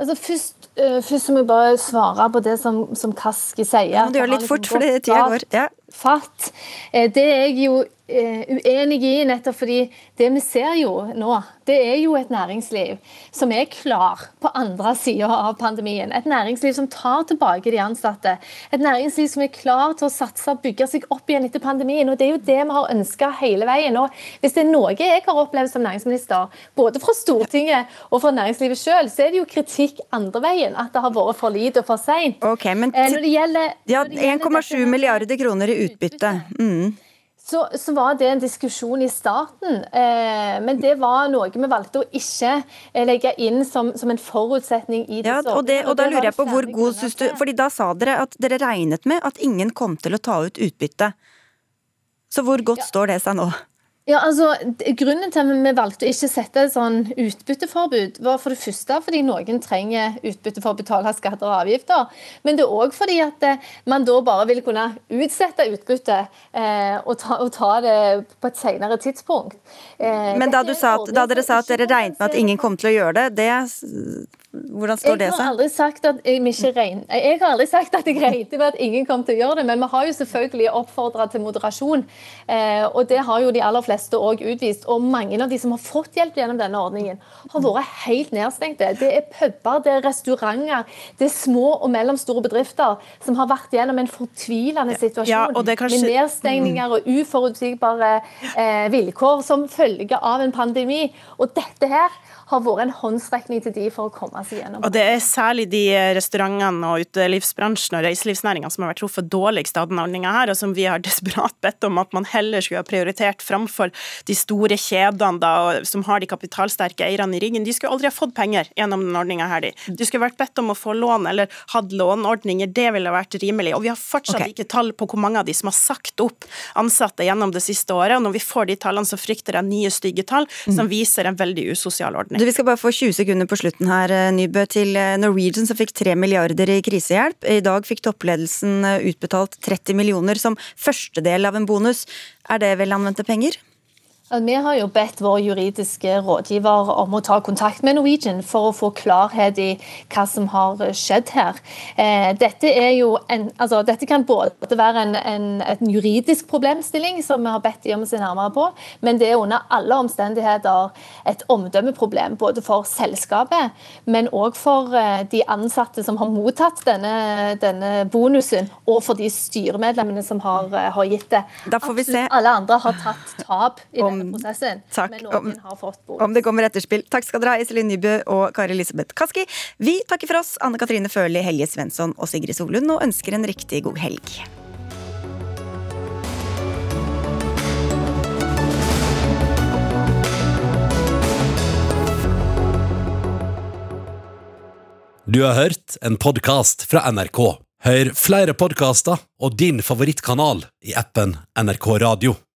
Altså først, først må jeg bare svare på det som, som Kaski sier. Ja, gjør det gjør litt fort, for tida går. Ja fatt. Eh, det er jeg jo eh, uenig i, nettopp fordi det vi ser jo nå, det er jo et næringsliv som er klar på andre sida av pandemien. Et næringsliv som tar tilbake de ansatte. Et næringsliv som er klar til å satse og bygge seg opp igjen etter pandemien. og Det er jo det vi har ønska hele veien. Og Hvis det er noe jeg har opplevd som næringsminister, både fra Stortinget og fra næringslivet sjøl, så er det jo kritikk andre veien. At det har vært for lite og for seint. Okay, men eh, når det gjelder, ja, 1,7 milliarder kroner i utbytte. Mm. Så, så, var det en diskusjon i starten, eh, men det var noe vi valgte å ikke eh, legge inn som, som en forutsetning i ja, og, det, og, da lurer jeg på hvor god syns du fordi da sa dere at dere regnet med at ingen kom til å ta ut utbytte. Så hvor godt ja. står det seg nå? Ja, altså, Grunnen til at vi valgte å ikke sette et sånn utbytteforbud, var for det første fordi noen trenger utbytte for å betale skatter og avgifter. Men det er òg fordi at eh, man da bare vil kunne utsette utbyttet eh, og, ta, og, ta, det på et senere tidspunkt. Eh, Men da, sa at, da, dere sa at dere regnet med at ingen kom til å gjøre det, det hvordan står det seg? Jeg har aldri sagt at jeg, ikke regn... jeg har aldri sagt at jeg regnet med at ingen kom til å gjøre det, men vi har jo selvfølgelig oppfordra til moderasjon. Eh, og det har jo de aller fleste òg utvist. Og mange av de som har fått hjelp gjennom denne ordningen, har vært helt nedstengte. Det er puber, det er restauranter, det er små og mellomstore bedrifter som har vært gjennom en fortvilende situasjon ja, kanskje... med nedstengninger og uforutsigbare eh, vilkår som følge av en pandemi. Og dette her har vært en håndsrekning til de for å komme seg gjennom. Og Det er særlig de restaurantene og utelivsbransjen og reiselivsnæringa som har vært truffet dårligst av denne ordninga her, og som vi har [LAUGHS] desperat bedt om at man heller skulle ha prioritert framfor de store kjedene da, som har de kapitalsterke eierne i ryggen. De skulle aldri ha fått penger gjennom denne ordninga her. De. de skulle vært bedt om å få lån eller hatt låneordninger. Det ville vært rimelig. Og vi har fortsatt okay. ikke tall på hvor mange av de som har sagt opp ansatte gjennom det siste året. Og når vi får de tallene, så frykter jeg nye stygge tall som mm. viser en veldig usosial ordning. Du, vi skal bare få 20 sekunder på slutten her, eh, Nybø. Til eh, Norwegian som fikk 3 milliarder i krisehjelp. I dag fikk toppledelsen eh, utbetalt 30 millioner som første del av en bonus. Er det vel anvendte penger? Vi har jo bedt vår juridiske rådgiver om å ta kontakt med Norwegian for å få klarhet i hva som har skjedd her. Eh, dette, en, altså, dette kan både være en, en, en, juridisk problemstilling, som vi har bedt de om å se nærmere på, men det er under alle omstendigheter et omdømmeproblem. Både for selskapet, men òg for eh, de ansatte som har mottatt denne, denne bonusen, og for de styremedlemmene som har, eh, har gitt det. Da får vi se. Alle andre har tatt tap. i om prosessen. Takk. Men noen Om- har fått bonus. Om det kommer etterspill. Takk skal dere ha, Iselin Nybø og Kari Elisabeth Kaski. Vi takker for oss, Anne Katrine Førli, Helje Svensson og Sigrid Solund, og ønsker en riktig god helg. Du har hørt en podkast fra NRK. Hør flere podkaster og din favorittkanal i appen NRK Radio.